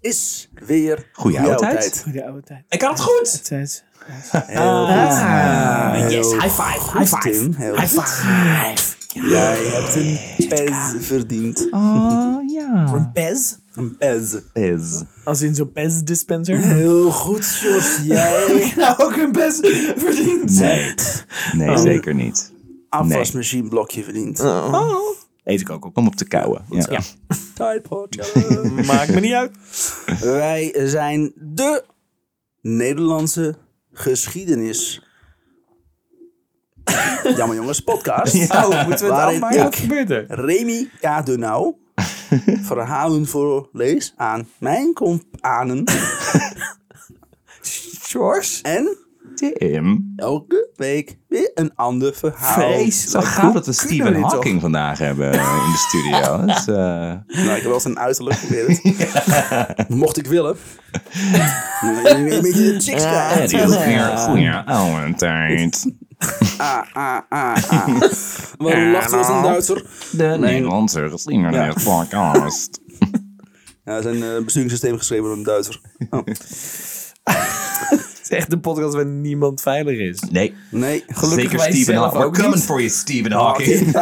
is weer Goeie oude tijd. Goede oude tijd. Ik had het goed. Tijd. Heel goed. Ah, Heel yes, high five, high five. Tim. Heel High goed. five. Jij hebt een pez verdiend. Oh ja. Een Pez? Een pez. Is. Als in zo'n Pez dispenser? Heel goed, Jos. Jij nou ook een Pez verdiend. Nee. Nee, zeker niet. afwasmachineblokje verdiend. Oh. Eet ik ook op. Om op te kauwen. Ja. Ja. Tide Pod Challenge. Maakt me niet uit. Wij zijn de Nederlandse geschiedenis. Jammer jongens, podcast. Oh, moeten we het afmaken? Wat gebeurt er? Remy K. de Nauw verhalen voorlees aan mijn companen. Sjors? En Tim. elke week weer een ander verhaal. Vrees. Zo gaaf dat we Stephen Hawking vandaag hebben in de studio. Eh, Nou, ik heb wel zijn uiterlijk geprobeerd. Mocht ik willen. Een beetje de chicks krijgen. die is weer goeie oude tijd. Ah, ah, ah, ah. Waarom lacht als een Duitser? De Nederlandse geschiedenis podcast. Ja, zijn uh, besturingssysteem geschreven door een Duitser. Oh. Is echt een podcast waar niemand veilig is. Nee, Nee, Gelukkig zeker wij Stephen zelf Hawking. We're ook coming for you, Stephen Hawking.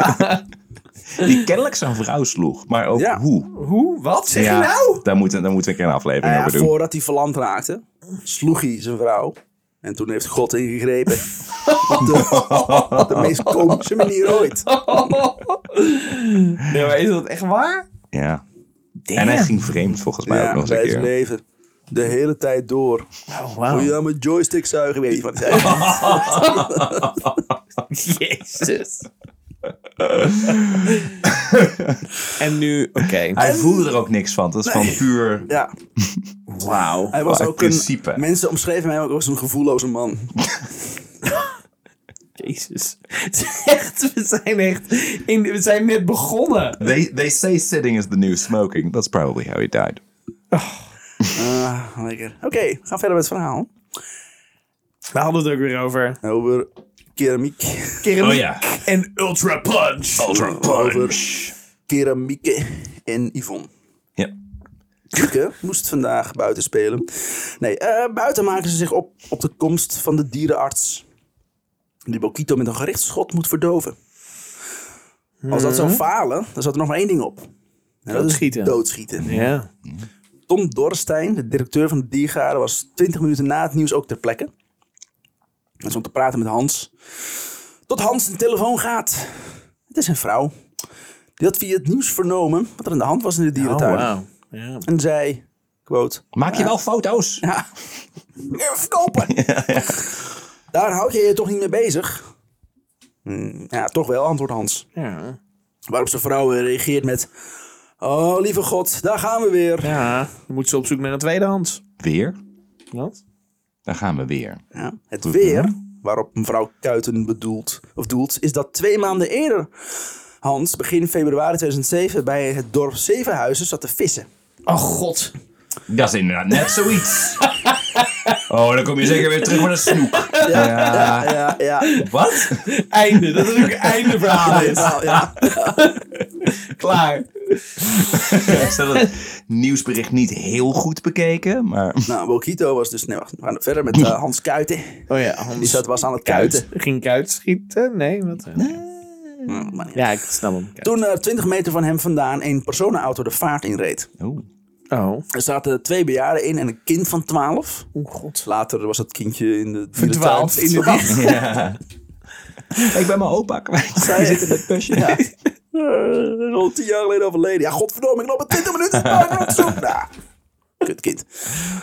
Die kennelijk zijn vrouw sloeg. Maar ook Ja. hoe. Hoe? Wat? Zeg je nou? Daar moeten, daar moeten we een keer een aflevering Nou ja, over doen. voordat hij verlamd raakte, sloeg hij zijn vrouw. En toen heeft God ingegrepen. Op de, op de meest komische manier ooit. Nee, maar is dat echt waar? Ja. En hij ging vreemd volgens mij ook nog eens bij een zijn keer. leven. De hele tijd door. Oh, Wil je aan mijn joystick zuigen? Weet je wat? Jezus. en nu, oké. Hij voelde er ook niks van. Dat is van puur... Ja, Wauw. hij was ook principe. een... Mensen omschreven hem ook als een gevoelloze man. Jezus. Het is Echt, we zijn echt... In, we zijn net begonnen. They, they say sitting is the new smoking. That's probably how he died. Ah, lekker. Oké, we gaan verder met het verhaal. We hadden het ook weer over Over keramiek. keramiek Oh ja. en ultra punch. Ultra Over keramieke en Yvonne. Ja. Lieke moest vandaag buiten spelen. Nee, eh, buiten maken ze zich op op de komst van de dierenarts. Die Bokito met een gerichtsschot moet verdoven. Als dat zou falen, dan zat er nog maar één ding op. En dat is Doodschieten. Doodschieten. Ja. Tom Dorstein, de directeur van de diergaarde, was 20 minuten na het nieuws ook ter plekke. Hij stond te praten met Hans. Tot Hans de telefoon gaat. Het is een vrouw. Die had via het nieuws vernomen wat er aan de hand was in de Oh, dierentuin. Ja. En zei, quote, Maak je wel foto's? ja, verkopen. Daar houd je je toch niet mee bezig? "Hmm, ja, toch wel, antwoordt Hans. Ja. Waarop zijn vrouw reageert met, oh lieve god, daar gaan we weer. Ja. Dan moet ze op zoek naar een tweedehands. Weer? Wat? Daar gaan we weer. Ja, het weer, waarop mevrouw Kuiten bedoelt, of doelt, is dat twee maanden eerder Hans begin februari 2007 bij het dorp Zevenhuizen zat te vissen. Oh god. Dat is inderdaad net zoiets. Oh, dan kom je zeker weer terug met een snoek. Ja, ja, ja. ja. Wat? Einde. Dat is ook een einde verhaal is. Nou, ja. Klaar. Ik heb het nieuwsbericht niet heel goed bekeken, maar... Nou, Bokito was dus, nee wacht, we gaan verder met eh, Hans Kuiten. Oh ja, Hans. Die zat, was aan het kuiten. Kuit. Ging kuit schieten? Nee, wat? Maar niet. Ja, ik snap hem. Toen er 20 meter van hem vandaan een personenauto de vaart inreed. Oh. Oh. Er zaten twee bejaarden in en een kind van 12. Oh god. Later was dat kindje in de Verdwaald. In de wieg. Ja. Ik ben mijn opa kwijt. Zij zit in het busje. Ja. Eh, Al tien jaar geleden overleden. Ja, godverdomme, ik loop in 20 minuten. Zoek. Nou, kut kind.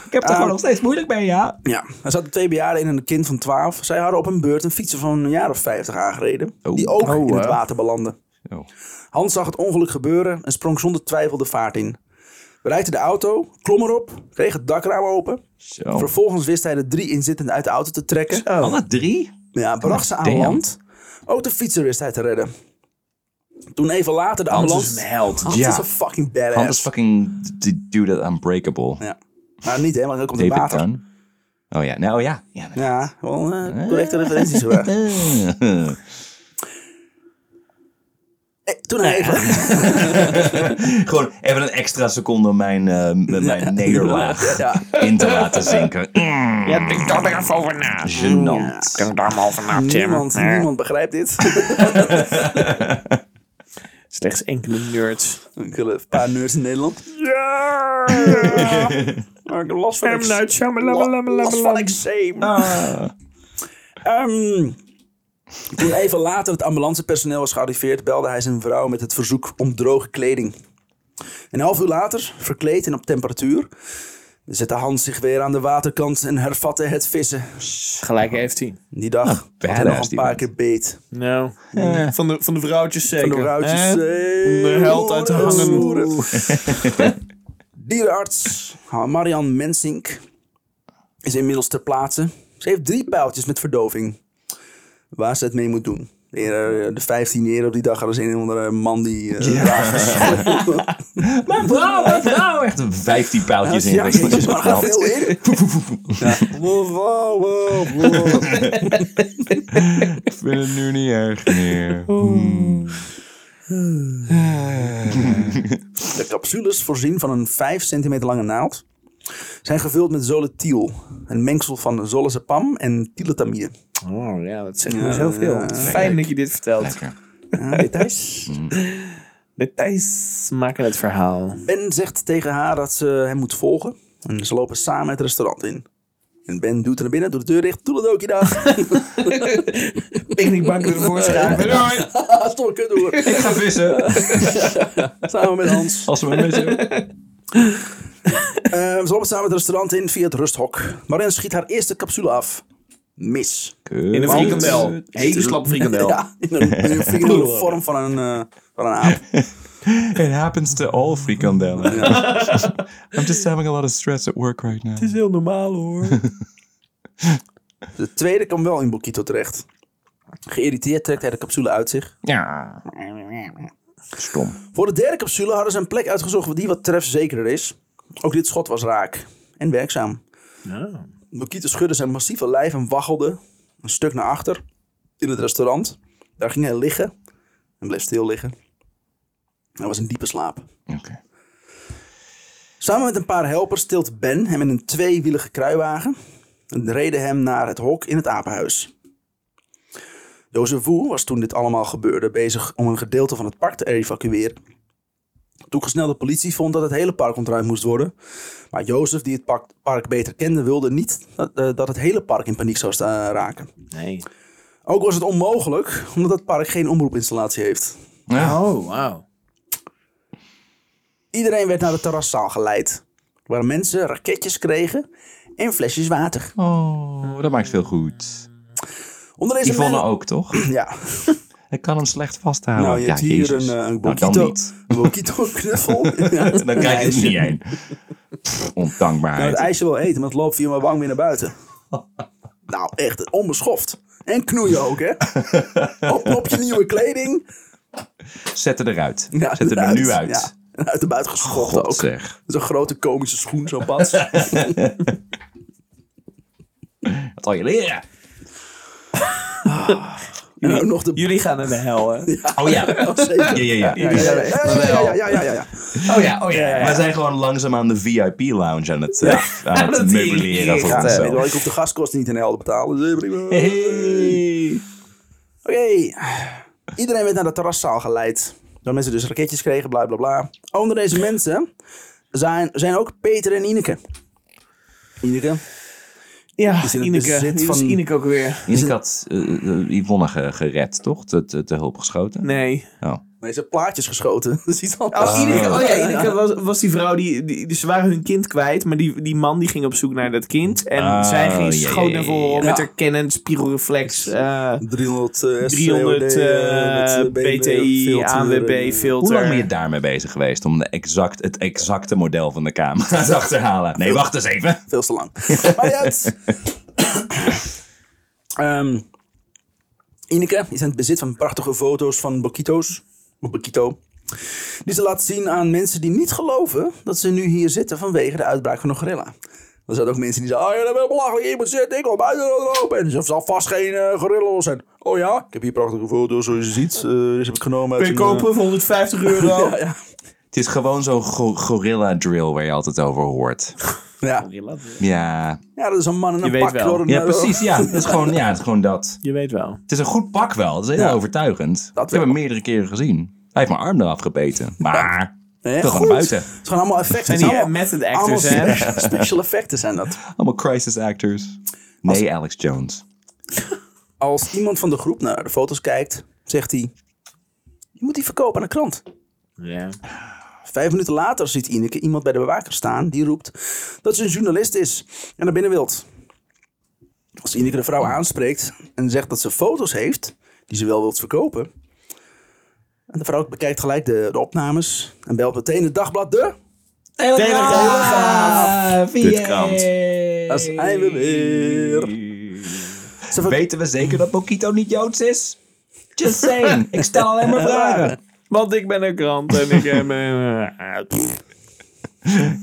Ik heb er gewoon nog steeds moeilijk mee, ja. Ja, er zaten twee bejaarden in en een kind van 12. Zij hadden op hun beurt een fietser van een jaar of 50 aangereden. Oh. Die ook Oh, in het water belandde. Oh. Hans zag het ongeluk gebeuren en sprong zonder twijfel de vaart in. Bereikte de auto, klom erop, kreeg het dakraam open. Zo. Vervolgens wist hij de drie inzittenden uit de auto te trekken. Alle drie? Ja, bracht ze aan damn. land. Ook de fietser wist hij te redden. Toen even later de Hans ambulance... is een held. Hans Ja. is een fucking badass. Hans is fucking the dude that unbreakable. Ja. Maar niet, hè, want dan komt het David water. Dunn. Oh ja, nou ja. ja. Ja, wel correcte referenties hoor. Toen hij even... Gewoon even een extra seconde om mijn, eh, met mijn nederlaag Ja. in te laten zinken. Mm, Ja, denk daar maar even over na. Gênant. Denk daar maar over na, Tim. Niemand, Eh, niemand begrijpt dit. Slechts enkele nerds. Enkele paar nerds in Nederland. Ja! Maar ik last van M. ex- Night Shyamalan. last van eczeem. Ah. Ehm, toen even later het ambulancepersoneel was gearriveerd, belde hij zijn vrouw met het verzoek om droge kleding. Een half uur later, verkleed en op temperatuur, zette Hans zich weer aan de waterkant en hervatte het vissen. Gelijk heeft hij. Die dag had hij badass nog een paar keer beet. Nou, van, de, van de vrouwtjes zeker. Van de vrouwtjes. Eh, de held uit te hangen. Dierenarts Marian Mensink is inmiddels ter plaatse. Ze heeft drie pijltjes met verdoving. Waar ze het mee moet doen. De, de 15 euro op die dag hadden ze een of andere man die... eh, Mijn vrouw, mijn vrouw. Echt een 15 pijltjes in. Ja, maar gaat veel in. Ja. Wow, wow, wow, wow. Ik vind het nu niet erg meer. De capsules, voorzien van een 5 centimeter lange naald, zijn gevuld met zoletiel. Een mengsel van zolazepam en tilatamide. Oh ja, dat zegt me zoveel. ja. Fijn dat je dit vertelt. Lekker. Ja, details. Details maken het verhaal. Ben zegt tegen haar dat ze hem moet volgen. En ze lopen samen het restaurant in. En Ben doet er naar binnen, doet de deur dicht. Toedeledokie dag. Picknickbank ervoor schuiven. Door. Ik ga vissen. Samen met Hans. Als we me missen. Eh, ze lopen samen het restaurant in via het rusthok. Marianne schiet haar eerste capsule af. Mis. In een frikandel. Hele slap frikandel. Ja, in een, in een frikandel vorm van een, eh, van een aap. It happens to all frikandellen. I'm just having a lot of stress at work right now. Het is heel normaal hoor. De tweede kwam wel in Bokito terecht. Geïrriteerd trekt hij de capsule uit zich. Ja. Stom. Voor de derde capsule hadden ze een plek uitgezocht die wat trefzekerder is. Ook dit schot was raak en werkzaam. Bokito schudde zijn massieve lijf en waggelde een stuk naar achter in het restaurant. Daar ging hij liggen en bleef stil liggen. Hij was in diepe slaap. Samen met een paar helpers tilt Ben hem in een tweewielige kruiwagen en reden hem naar het hok in het apenhuis. Jozef Wu was toen dit allemaal gebeurde bezig om een gedeelte van het park te evacueren. Toegesnelde politie vond dat het hele park ontruimd moest worden. Maar Jozef, die het park, park beter kende, wilde niet dat, eh, dat het hele park in paniek zou raken. Nee. Ook was het onmogelijk, omdat het park geen omroepinstallatie heeft. Oh, wauw. Iedereen werd naar de terraszaal geleid, waar mensen raketjes kregen en flesjes water. Oh, dat maakt veel goed. Onder deze Yvonne men- ook, toch? Ja, Ik kan hem slecht vasthouden. nou je hebt ja, hier Jezus. een, eh, een Nou, Bokito, een knuffel. ja, Dan krijg je ijsje. niet heen. Pff, Nou, het ijsje wil eten, maar het loopt via mijn wang weer naar buiten. nou, echt onbeschoft. En knoeien ook, hè? op, op je nieuwe kleding. Zet er eruit. Ja, Zet er er nu uit. Ja, uit de buiten geschopt God ook. zeg. Zo'n grote komische schoen, zo pas. Wat zal je leren? En ook nog de... Jullie gaan naar de hel, hè? Oh ja. Oh. Ja, ja, ja. Ja, ja, ja, ja, ja, ja, ja, ja. Oh ja, oh ja. We zijn gewoon langzaam aan de VIP-lounge aan het, eh, aan het meubileren voor. Ja, onszelf. ik hoef de gaskosten niet in de helden te betalen. Dus, eh. Hey. Oké, iedereen werd naar de terraszaal geleid. Waar mensen dus raketjes kregen, bla bla bla. Onder deze mensen zijn, zijn ook Peter en Ineke. Ineke, Ja, is Ineke. Ineke ook weer? Ik had eh, eh, Yvonne ge- gered, toch? Te, te, te hulp geschoten. Nee. Oh. Nee, ze plaatjes geschoten. Dat is iets anders. Oh, Ineke, oh ja, Ineke was, was die vrouw die, die... Dus ze waren hun kind kwijt, maar die, die man die ging op zoek naar dat kind. En Oh, zij ging ja, schoot ja, naar ja, voren ja. met haar Canon spiegelreflex. eh 300, eh, 300 COD, eh, met, eh, BMW BTI, filter, ANWB filter. Hoe lang ben je daarmee bezig geweest om de exact, het exacte model van de camera te achterhalen? Nee, wacht eens even. Veel te lang. maar niet uit. Ehm, Ineke is in het bezit van prachtige foto's van Bokito's. Die ze laat zien aan mensen die niet geloven dat ze nu hier zitten vanwege de uitbraak van een gorilla. Er zijn ook mensen die zeggen, oh ja, dat ben belachelijk, iemand zit, ik wil buiten lopen. En er zal vast geen eh gorilla zijn. Oh ja, ik heb hier prachtige foto's, zoals je ziet. Eh deze heb ik genomen uit Kun je een, eh, kopen voor 150 euro? ja, ja. Het is gewoon zo'n go- gorilla drill waar je altijd over hoort. Ja. Ja, ja, dat is een man in een weet pak. wel. een- ja precies. Ja, het is gewoon, ja, het is gewoon dat. Je weet wel. Het is een goed pak wel. Het is heel Ja. overtuigend. Dat ik heb hem meerdere keren gezien. Hij heeft mijn arm eraf gebeten. Maar Nee, naar buiten. Het zijn allemaal effecten. Zijn Het zijn allemaal- method actors, allemaal special, special effecten zijn dat. Allemaal crisis actors. Nee, Alex Jones. Als iemand van de groep naar de foto's kijkt, zegt hij... Je moet die verkopen aan de krant. Ja. Vijf minuten later ziet Ineke iemand bij de bewaker staan. Die roept dat ze een journalist is en naar binnen wilt. Als Ineke de vrouw aanspreekt en zegt dat ze foto's heeft... die ze wel wilt verkopen... En de vrouw bekijkt gelijk de, de opnames en belt meteen het dagblad de... Telegraaf! Kutkrant. Daar zijn we weer. Weten we zeker dat Mokito niet Joods is? Just saying. Ik stel alleen maar vragen. Want ik ben een krant en ik heb... eh, pff.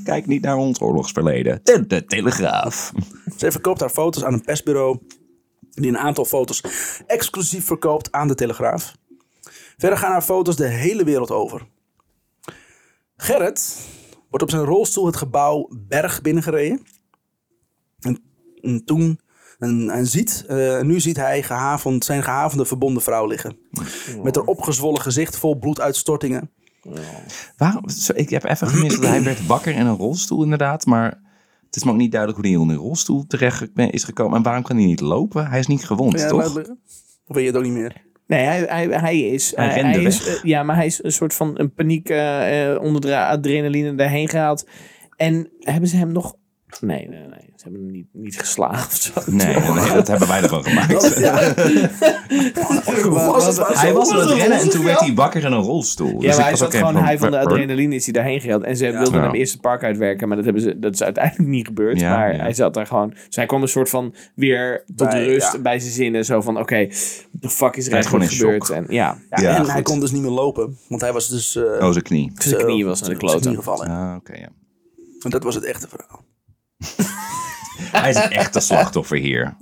Kijk niet naar ons oorlogsverleden. De, de Telegraaf. Zij verkoopt haar foto's aan een persbureau die een aantal foto's exclusief verkoopt aan de Telegraaf. Verder gaan haar foto's de hele wereld over. Gerrit wordt op zijn rolstoel het gebouw Berg binnengereden. En, en toen, en, en ziet, eh, nu ziet hij gehavend, zijn gehavende verbonden vrouw liggen. Met haar opgezwollen gezicht vol bloeduitstortingen. Waarom? Zo, ik heb even gemist dat hij werd wakker in een rolstoel inderdaad. Maar het is me ook niet duidelijk hoe hij in een rolstoel terecht is gekomen. En waarom kan hij niet lopen? Hij is niet gewond, jij toch? uitleggen? Of weet je het ook niet meer? Nee, hij, hij, hij is... Hij eh, is, eh, ja, maar hij is een soort van een paniek eh, eh, onder de adrenaline daarheen gehaald. En hebben ze hem nog... Nee, nee, nee. Ze hebben hem niet, niet of zo. Nee, nee, dat hebben wij ervan gemaakt. Was het Hij was aan het rennen en toen werd hij wakker in een rolstoel. Ja, Dus maar ik hij was ook gewoon hij van de adrenaline is hij daarheen gehaald. En ze wilden Ja. hem eerst het park uitwerken, maar dat, hebben ze, dat is uiteindelijk niet gebeurd. Ja, maar ja. hij zat daar gewoon. Dus hij kwam een soort van weer tot Bij- rust ja. bij zijn zinnen. Zo van: oké, de fuck is er Hij eigenlijk gebeurd? En ja, Ja, Ja, en hij kon dus niet meer lopen. Want hij was dus... eh, Oh, zijn knie. zijn knie was naar de zijn knie kloten. gevallen. Ah, oké, ja. En dat was het echte verhaal. Hij is een echte slachtoffer hier.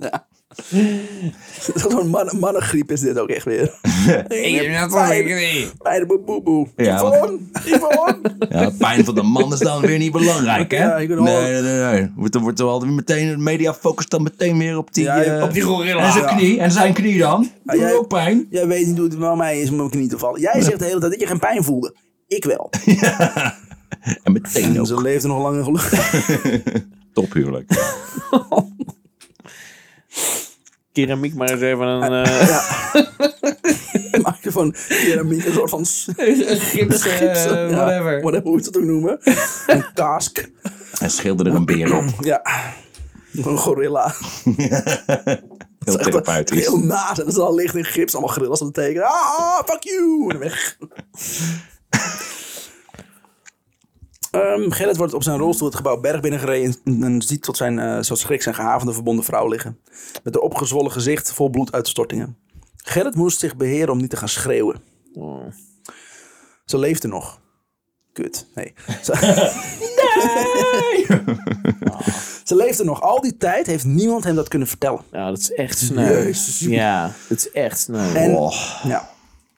Zo'n man, mannengriep is dit ook echt weer. Ik heb net knie. Pijn op mijn boeboe. Ja, Yvonne, Yvonne. Ja, pijn van de man is dan weer niet belangrijk, hè? Ja, ik nee, nee, nee, nee. Wordt, wordt er altijd meteen, de media focust dan meteen weer op die... Ja, eh, Op die gorilla. En zijn Ja. knie. En zijn knie dan? Doet jij- ook pijn? Jij weet niet hoe het bij mij is om mijn knie te vallen. Jij zegt de hele tijd dat je geen pijn voelde. Ik wel. En meteen En ook. ze leefde nog lang en gelukkig. Tophuwelijk. Keramiek maar eens even een eh, Maak je van keramiek een soort van... gips, eh, gips, ja, whatever. Whatever, hoe je het ook noemen. Een kask. Hij schilderde er een beer op. Ja. Een gorilla. Heel therapeutisch. Heel naast. En dat is al licht in gips. Allemaal gorillas aan het tekenen. Ah, fuck you. En weg. Ehm Gerrit wordt op zijn rolstoel het gebouw Berg binnengereden en, en ziet tot zijn eh, tot schrik zijn gehavende verbonden vrouw liggen. Met een opgezwollen gezicht vol bloeduitstortingen. Gerrit moest zich beheren om niet te gaan schreeuwen. Oh. Ze leefde nog. Kut. Nee. Ze, Ze leefde nog. Al die tijd heeft niemand hem dat kunnen vertellen. Ja, dat is echt sneu. Jezus. Ja, dat is echt sneu. En Oh. ja.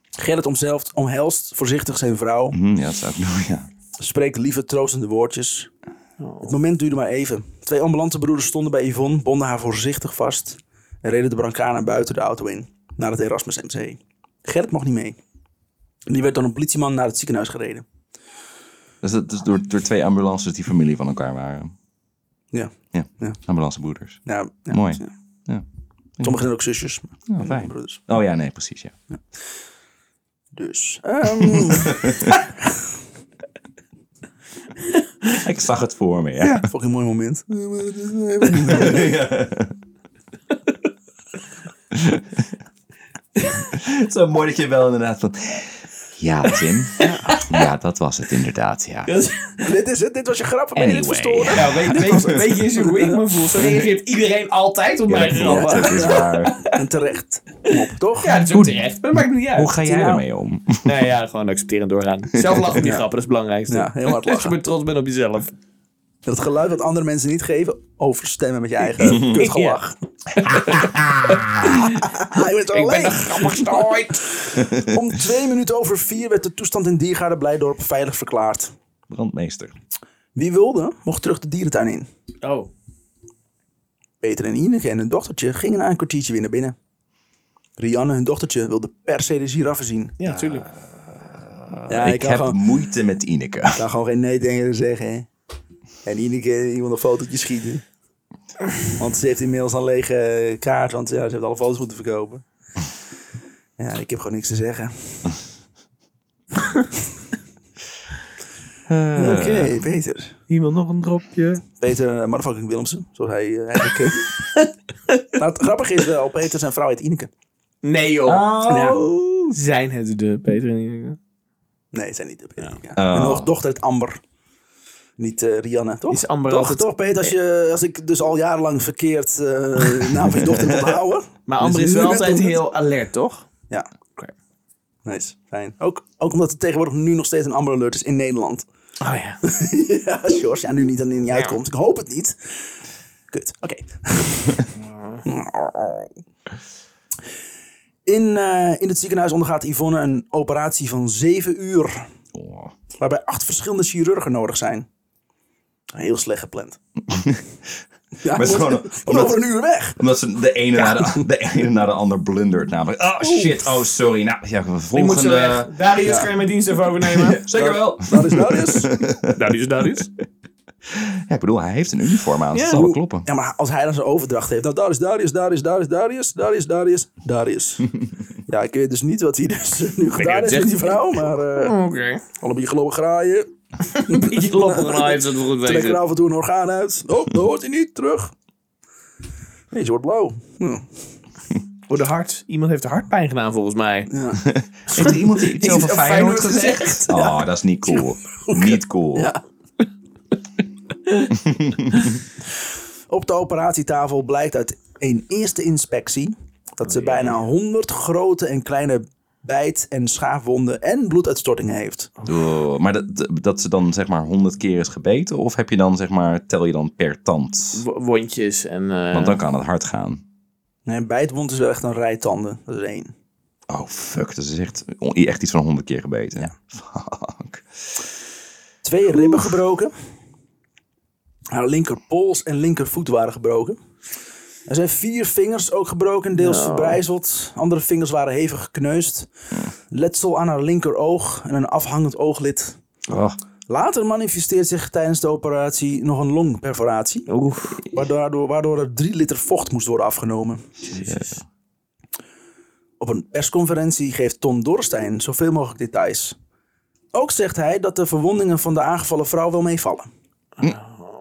Gerrit omhelst voorzichtig zijn vrouw. Hm, ja, dat zou ik doen, ja. Spreekt lieve troostende woordjes. Oh. Het moment duurde maar even. Twee ambulancebroeders stonden bij Yvonne, bonden haar voorzichtig vast en reden de brancard naar buiten de auto in, naar het Erasmus MC. Gerrit mocht niet mee. Die werd door een politieman naar het ziekenhuis gereden. Dus dat is door, door twee ambulances die familie van elkaar waren. Ja, Ja, Ja. ambulancebroeders. ja, ja Mooi. ja. Ja. Sommigen zijn ook zusjes. Oh, fijn. Broeders. Oh ja, nee, precies, ja. Dus, ehm, Ik zag het voor me, ja. fucking mooi moment. Zo mooi dat je wel inderdaad van... Ja, Tim. Ja, dat was het inderdaad, ja. dit is het, dit was je grap. Ben je dit Anyway. verstoren? Weet, weet, weet je eens hoe ik me voel? Zo reageert iedereen altijd op mijn Ja, grappen. dat is waar. En terecht. Op, toch? Ja, dat is ook terecht. Maar dat maakt niet uit. Hoe ga jij Nou, ermee om? Nee, ja, gewoon accepteren en doorgaan. Zelf lachen om die Ja. grappen, dat is het belangrijkste. Ja, heel hard Als je lachen. maar trots bent op jezelf. Dat geluid wat andere mensen niet geven, overstemmen met je eigen kutgelach. Hij werd Ik ben de grappigste ooit. Om twee minuten over vier werd de toestand in Diergaarde Blijdorp veilig verklaard. Brandmeester. Wie wilde, mocht terug de dierentuin in. Oh. Peter en Ineke en hun dochtertje gingen na een kwartiertje weer naar binnen. Rianne, hun dochtertje, wilde per se de giraffen zien. Ja, natuurlijk. Ja, ik heb gewoon, moeite met Ineke. kan gewoon geen nee tegen zeggen. Hè? En Ineke, iemand een fotootje schieten. Want ze heeft inmiddels een lege kaart, want ja, ze heeft alle foto's moeten verkopen. Ja, ik heb gewoon niks te zeggen. Oké, Peter. Iemand nog een dropje? Peter uh, Motherfucking Willemsen, zoals hij eh, eigenlijk... eh. nou, het grappige is wel, Peter zijn vrouw heet Ineke. Nee joh. Ja. Zijn het de Peter en Ineke? Nee, zijn niet de Peter. Ja. Oh. En nog dochter het Amber. Niet eh, Rianne, toch? Is Amber toch, toch, Peter? Als, je, als ik dus al jarenlang verkeerd eh naam van je dochter moet houden. Maar Amber is nu wel altijd heel alert, toch? Ja. Oké. Nice, fijn. Ook, ook omdat er tegenwoordig nu nog steeds een Amber Alert is in Nederland. Oh ja. ja, George. Ja, nu niet, dan niet uitkomt. Ik hoop het niet. Kut. Oké. in, eh, in het ziekenhuis ondergaat Yvonne een operatie van zeven uur. Oh. Waarbij acht verschillende chirurgen nodig zijn. Heel slecht gepland. ja, Maar is gewoon- omdat- over een uur weg. Omdat ze de ene, na de, de ene na de ander blundert. Namelijk, oh shit, oh sorry. Nou, ja, Die moet zo volgende... weg. Darius, kan je mijn dienst even overnemen? Zeker wel. Dat is dat is. Darius, Darius. Ja, ik bedoel, hij heeft een uniform aan. Ja. Dat zal wel kloppen. Ja, maar als hij dan zijn overdracht heeft. Nou, Darius, Darius, Darius, Darius, Darius, Darius, Darius, Darius. ja, ik weet dus niet wat hij dus nu gedaan heeft met die vrouw. Maar eh Oké. allebei gelopen graaien. Een beetje loppen gaan heeft het goed Trek er af en toe een orgaan uit. Oh, dat hoort hij niet. Terug. Nee, ze wordt blauw. Hm. Voor de hart. Iemand heeft de hartpijn gedaan volgens mij. Ja. Heeft er iemand die iets over Feyenoord Feyenoord gezegd? gezegd? Oh, dat is niet cool. Niet cool. Ja. Op de operatietafel blijkt uit een eerste inspectie dat ze bijna 100 grote en kleine bijt- en schaafwonden en bloeduitstortingen heeft. Oh, maar dat, dat ze dan zeg maar honderd keer is gebeten? Of heb je dan zeg maar, tel je dan per tand? W- Wondjes en... eh, Want dan kan het hard gaan. Nee, een bijtwond is wel echt een rij tanden. Dat is één. Oh fuck, dat is echt, echt iets van honderd keer gebeten. Ja. Fuck. Twee ribben gebroken. Haar linkerpols en linkervoet waren gebroken. Er zijn vier vingers ook gebroken, deels Nou. verbrijzeld. Andere vingers waren hevig gekneusd. Letsel aan haar linkeroog en een afhangend ooglid. Oh, Later manifesteert zich tijdens de operatie nog een longperforatie. Waardoor, waardoor er drie liter vocht moest worden afgenomen. Jezus. Op een persconferentie geeft Ton Dorstein zoveel mogelijk details. Ook zegt hij dat de verwondingen van de aangevallen vrouw wel meevallen.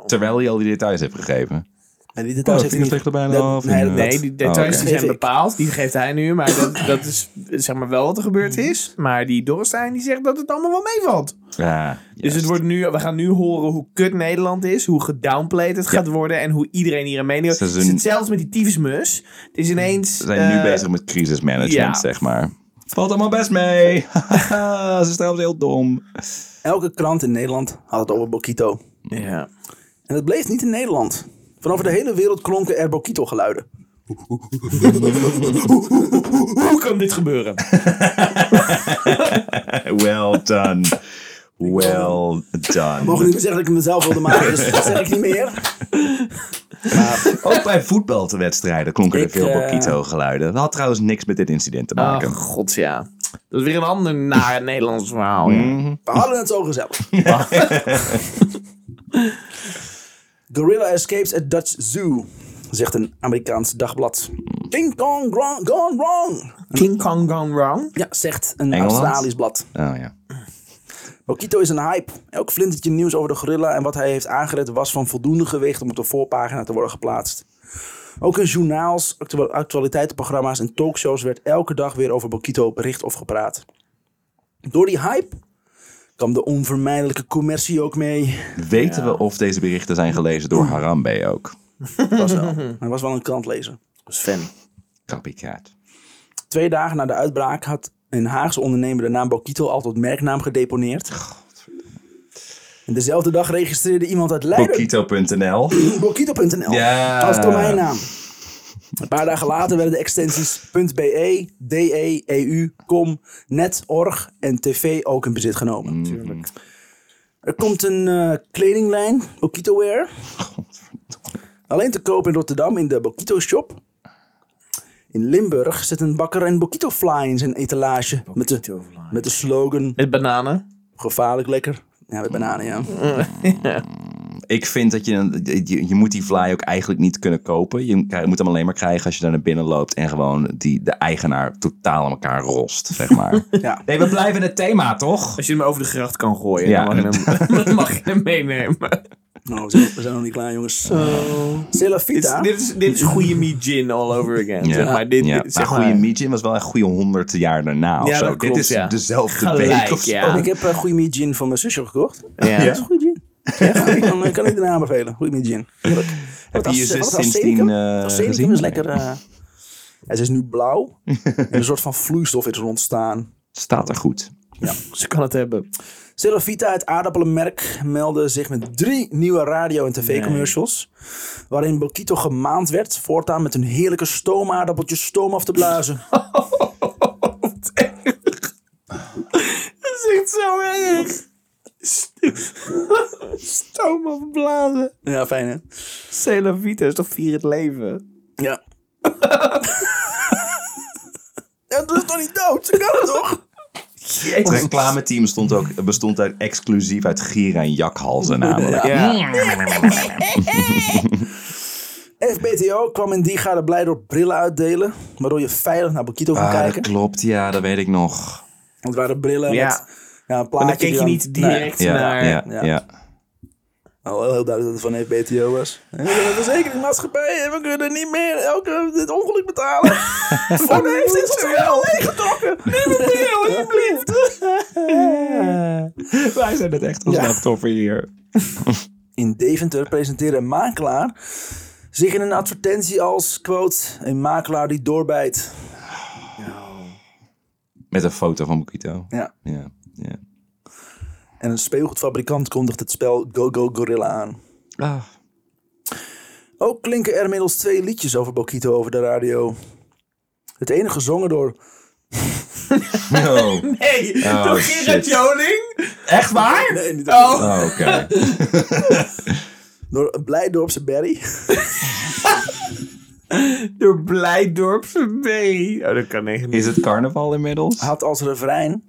terwijl hij al die details heeft gegeven. En die details Oh, heeft hij niet- er bijna dat- af nee, dat- die details Oh, die zijn bepaald. Die geeft hij nu. Maar dat, dat is zeg maar wel wat er gebeurd is. Maar die Dorrestein die zegt dat het allemaal wel meevalt. Ja, Dus het wordt nu, we gaan nu horen hoe kut Nederland is. Hoe gedownplayed het gaat worden. En hoe iedereen hier een mening heeft. Ze Het zijn- is hetzelfde met die tyfusmus. Het is ineens... Ze zijn nu eh, bezig met crisismanagement, ja. zeg maar. Valt allemaal best mee. Ze is trouwens heel dom. Elke krant in Nederland had het over Bokito. Ja. En het bleef niet in Nederland. Van over de hele wereld klonken er Bokito-geluiden. Hoe kan dit gebeuren? Well done. Well done. Mogen niet meer zeggen dat ik hem mezelf wilde maken, dus dat zeg ik niet meer. Ook bij voetbalwedstrijden klonken er Ik, veel eh, Bokito-geluiden. Dat had trouwens niks met dit incident te maken. Ach, god ja. Dat is weer een ander naar Nederlands verhaal. Ja. Mhm. We hadden het zo gezellig. Gorilla escapes at Dutch Zoo, zegt een Amerikaans dagblad. King Kong gone, gone wrong. King Kong Gone Wrong. Ja, zegt een Engeland? Australisch blad. Oh ja. Bokito is een hype. Elk flintertje nieuws over de gorilla en wat hij heeft aangered was van voldoende gewicht om op de voorpagina te worden geplaatst. Ook in journaals, actu- actualiteitenprogramma's en talkshows werd elke dag weer over Bokito bericht of gepraat. Door die hype kwam de onvermijdelijke commercie ook mee. Weten we of deze berichten zijn gelezen door Harambe ook? Was wel. Hij was wel een krantlezer. Is fan. Copycat. Twee dagen na de uitbraak had een Haagse ondernemer de naam Bokito al tot merknaam gedeponeerd. En dezelfde dag registreerde iemand uit Leiden... Bokito.nl. Bokito.nl Ja. als domeinnaam. Een paar dagen later werden de extensies .be, de, eu, com, net, org en tv ook in bezit genomen. Tuurlijk. Er komt een eh, kledinglijn, Bokito Wear. Alleen te koop in Rotterdam in de Bokito Shop. In Limburg zit een bakker een Bokito Fly in zijn etalage. Met de, met de slogan, Met bananen. gevaarlijk lekker. Ja, met bananen, ja. Ik vind dat je, je, je moet die fly ook eigenlijk niet kunnen kopen. Je moet hem alleen maar krijgen als je daar naar binnen loopt en gewoon die, de eigenaar totaal aan elkaar rost, zeg maar. ja. nee, we blijven in het thema, toch? Als je hem over de gracht kan gooien, Ja. dan mag je hem, mag je hem meenemen. Nou, we zijn, nog niet klaar, jongens. Is, Vita. dit, is, dit is goede gin all over again. Ja, Zeg maar, dit, ja. dit- zeg maar goede. Mijin was wel een goede honderd jaar daarna of Ja, zo. dat klopt, Dit is ja. dezelfde Gelijk, week of zo. ja. Ik heb een goede meat gin van mijn zusje gekocht. Ja. Dat is een goede gin. Ja, ik kan, ik iedereen aanbevelen. Goede meat gin. Heerlijk. Heb je je zus sindsdien arsenicum? eh, is lekker... ja, ze is nu blauw. en een soort van vloeistof is er ontstaan. Staat er goed. Ze kan het hebben. Celovita, het aardappelenmerk, meldde zich met drie nieuwe radio- en tv-commercials. Waarin Bokito gemaand werd voortaan met hun heerlijke stoomaardappeltjes stoom af te blazen. Dat is echt zo erg. Stoom afblazen. ja, fijn hè? Cela Vita is toch vier het leven? Ja. ja, dat is toch niet dood? Ze kan het toch? Het reclameteam stond ook, bestond uit, exclusief uit gieren en jakhalzen namelijk. Ja. FBTO kwam in die gade blij door brillen uitdelen. Waardoor je veilig naar Bokito kon Ah, dat kijken. klopt, ja, dat weet ik nog. Het waren brillen Ja. met ja, een plaatje. Maar dan keek je niet direct naar... ja, Ja. ja. Al heel duidelijk dat het van FBTO was. En de verzekeringmaatschappij, we kunnen niet meer elke dit ongeluk betalen. Voor de heeft dit wel leeggetrokken. Niet meer, alsjeblieft. Wij zijn het echt als Ja. hier. In Deventer presenteerde een makelaar zich in een advertentie als, quote, een makelaar die doorbijt. Met een foto van Bokito. Ja. Ja, ja. En een speelgoedfabrikant kondigt het spel Go Go Gorilla aan. Ah. Ook klinken er inmiddels twee liedjes over Bokito over de radio. Het ene gezongen door... No. Nee, Oh, door shit. Gerard Joling? Echt waar? Nee, niet Oh. Oh, oké. door Blijdorpse Berry. Door Blijdorpse B. Oh, dat kan echt niet. Is het carnaval inmiddels? had als refrein...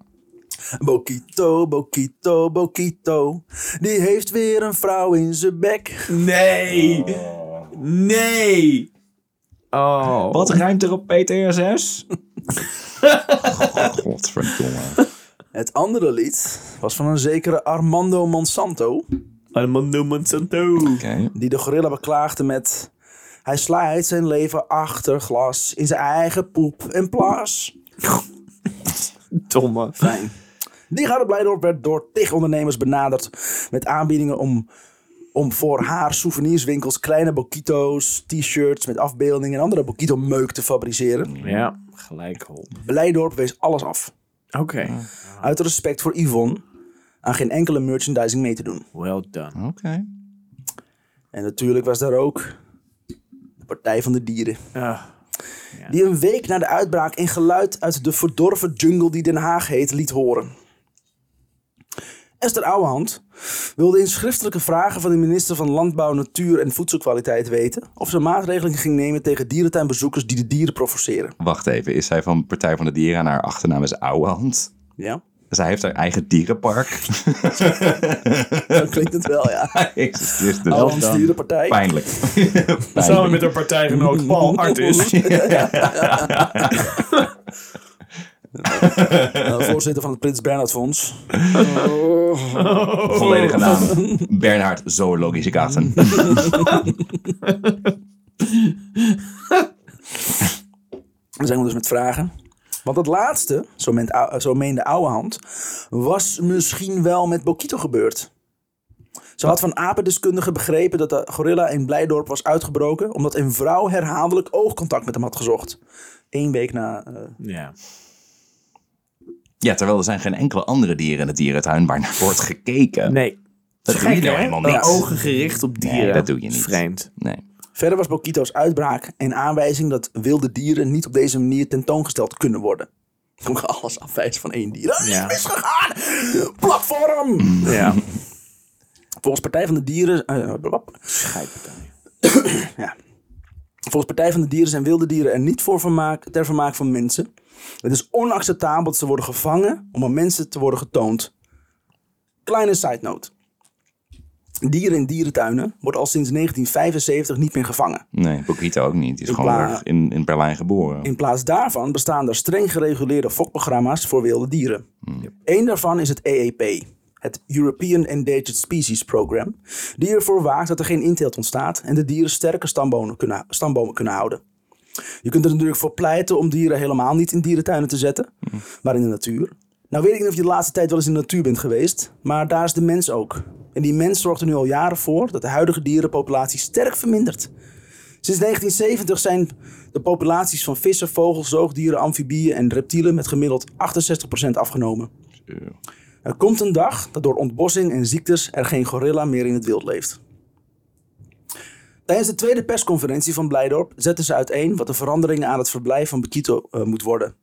Bokito, Bokito, Bokito. Die heeft weer een vrouw in zijn bek. Nee. Nee. Oh. Wat ruimt er op PTSS? Godverdomme. Het andere lied was van een zekere Armando Monsanto. Armando Monsanto. Oké. Die de gorilla beklaagde met... Hij slaat zijn leven achter glas in zijn eigen poep en plaas. Domme. Fijn. Die Gouden Blijdorp werd door tig ondernemers benaderd met aanbiedingen om, om voor haar souvenirswinkels kleine Bokito's, t-shirts met afbeeldingen en andere Bokito-meuk te fabriceren. Ja, gelijk hol. Blijdorp wees alles af. Oké. Uit respect voor Yvonne aan geen enkele merchandising mee te doen. Well done. Oké. En natuurlijk was daar ook de Partij van de Dieren. Ah. Die een week na de uitbraak een geluid uit de verdorven jungle die Den Haag heet liet horen. Esther Ouwehand wilde in schriftelijke vragen van de minister van Landbouw, Natuur en Voedselkwaliteit weten of ze maatregelen ging nemen tegen dierentuinbezoekers die de dieren provoceren. Wacht even, is zij van Partij van de Dieren en haar achternaam is Ouwehand? Ja, Zij heeft haar eigen dierenpark. dan klinkt het wel, ja. Jezus Christus. Ouwehands Dierenpartij. Pijnlijk. Samen met haar partijgenoot Paul Artis. Nou, voorzitter van het Prins Bernhard Fonds. Volledige naam. Bernhard Zoologische Garten. Dan zijn we dus met vragen. Want het laatste, zo, meent, zo meende Ouwehand, was misschien wel met Bokito gebeurd. Ze had van apendeskundigen begrepen dat de gorilla in Blijdorp was uitgebroken... omdat een vrouw herhaaldelijk oogcontact met hem had gezocht. Eén week na... eh, Ja. Ja, terwijl er zijn geen enkele andere dieren in de dierentuin waar naar wordt gekeken. Nee. Dat doe je nou helemaal niet. ogen gericht op dieren. Nee, dat doe je niet. Vreemd. Nee. Verder was Bokito's uitbraak een aanwijzing dat wilde dieren niet op deze manier tentoongesteld kunnen worden. Ook alles afwijzen van één dier. Dat is Ja. misgegaan! Platform! Ja. Volgens Partij van de Dieren... eh, blab. ja. Volgens Partij van de Dieren zijn wilde dieren er niet voor vermaak, ter vermaak van mensen. Het is onacceptabel dat ze worden gevangen om aan mensen te worden getoond. Kleine side note. Dieren in dierentuinen worden al sinds 1975 niet meer gevangen. Nee, Bokito ook niet. Die is gewoon in, in Berlijn geboren. In plaats daarvan bestaan er streng gereguleerde fokprogramma's voor wilde dieren. Eén daarvan is het EEP, het European Endangered Species Program, die ervoor waakt dat er geen inteelt ontstaat en de dieren sterke stambomen kunnen, stambomen kunnen houden. Je kunt er natuurlijk voor pleiten om dieren helemaal niet in dierentuinen te zetten, maar in de natuur. Nou weet ik niet of je de laatste tijd wel eens in de natuur bent geweest, maar daar is de mens ook. En die mens zorgt er nu al jaren voor dat de huidige dierenpopulatie sterk vermindert. Sinds 1970 zijn de populaties van vissen, vogels, zoogdieren, amfibieën en reptielen met gemiddeld 68% afgenomen. Er komt een dag dat door ontbossing en ziektes er geen gorilla meer in het wild leeft. Tijdens de tweede persconferentie van Blijdorp zetten ze uiteen wat de veranderingen aan het verblijf van Bekito eh, moet worden.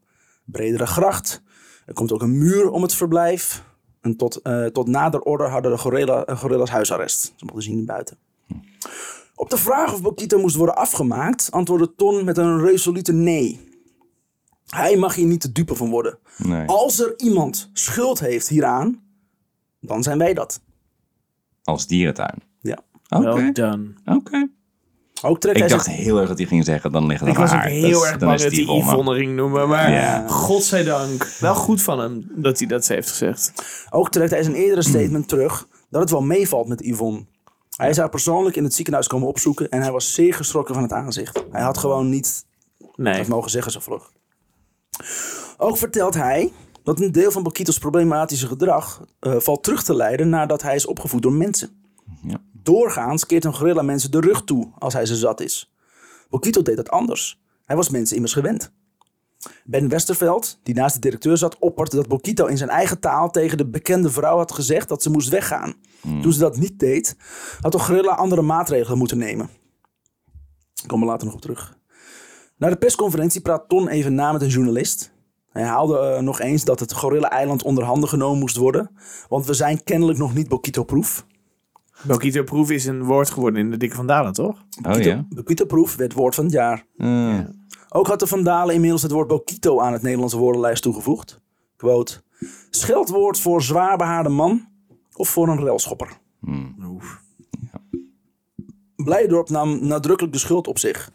Bredere gracht, er komt ook een muur om het verblijf. En tot, eh, tot nader orde hadden de gorilla, eh, gorilla's huisarrest. Ze mochten zien naar buiten. Op de vraag of Bokito moest worden afgemaakt, antwoordde Ton met een resolute nee. Hij mag hier niet de dupe van worden. Nee. Als er iemand schuld heeft hieraan, dan zijn wij dat. Als dierentuin. Oké. Well done. Oké. Ook trekt Ik hij dacht zich, heel erg dat hij ging zeggen, dan ligt het Ik was ook heel erg bang dat hij. Yvonne ging noemen. Maar Ja. godzijdank. Wel goed van hem dat hij dat heeft gezegd. ook trekt hij zijn eerdere statement terug dat het wel meevalt met Yvonne. Hij zou persoonlijk in het ziekenhuis komen opzoeken en hij was zeer geschrokken van het aanzicht. Hij had gewoon niet Nee. dat mogen zeggen zo vlug. Ook vertelt hij dat een deel van Bokito's problematische gedrag eh, valt terug te leiden nadat hij is opgevoed door mensen. Ja. Doorgaans keert een gorilla mensen de rug toe als hij ze zat is. Bokito deed dat anders. Hij was mensen immers gewend. Ben Westerveld, die naast de directeur zat, opperde dat Bokito in zijn eigen taal tegen de bekende vrouw had gezegd dat ze moest weggaan. Toen ze dat niet deed, had de gorilla andere maatregelen moeten nemen. Ik kom er later nog op terug. Na de persconferentie praat Ton even na met een journalist. Hij haalde eh, nog eens dat het Gorilla-eiland onder handen genomen moest worden. Want we zijn kennelijk nog niet Bokito-proof. Bokito Proef is een woord geworden in de Dikke van Dalen, toch? Oh ja? Bokito-proof werd woord van het jaar. Eh, Ook had de Van Dalen inmiddels het woord Bokito aan het Nederlandse woordenlijst toegevoegd. Quote. Scheldwoord voor zwaarbehaarde man of voor een relschopper. Blijdorp nam nadrukkelijk de schuld op zich.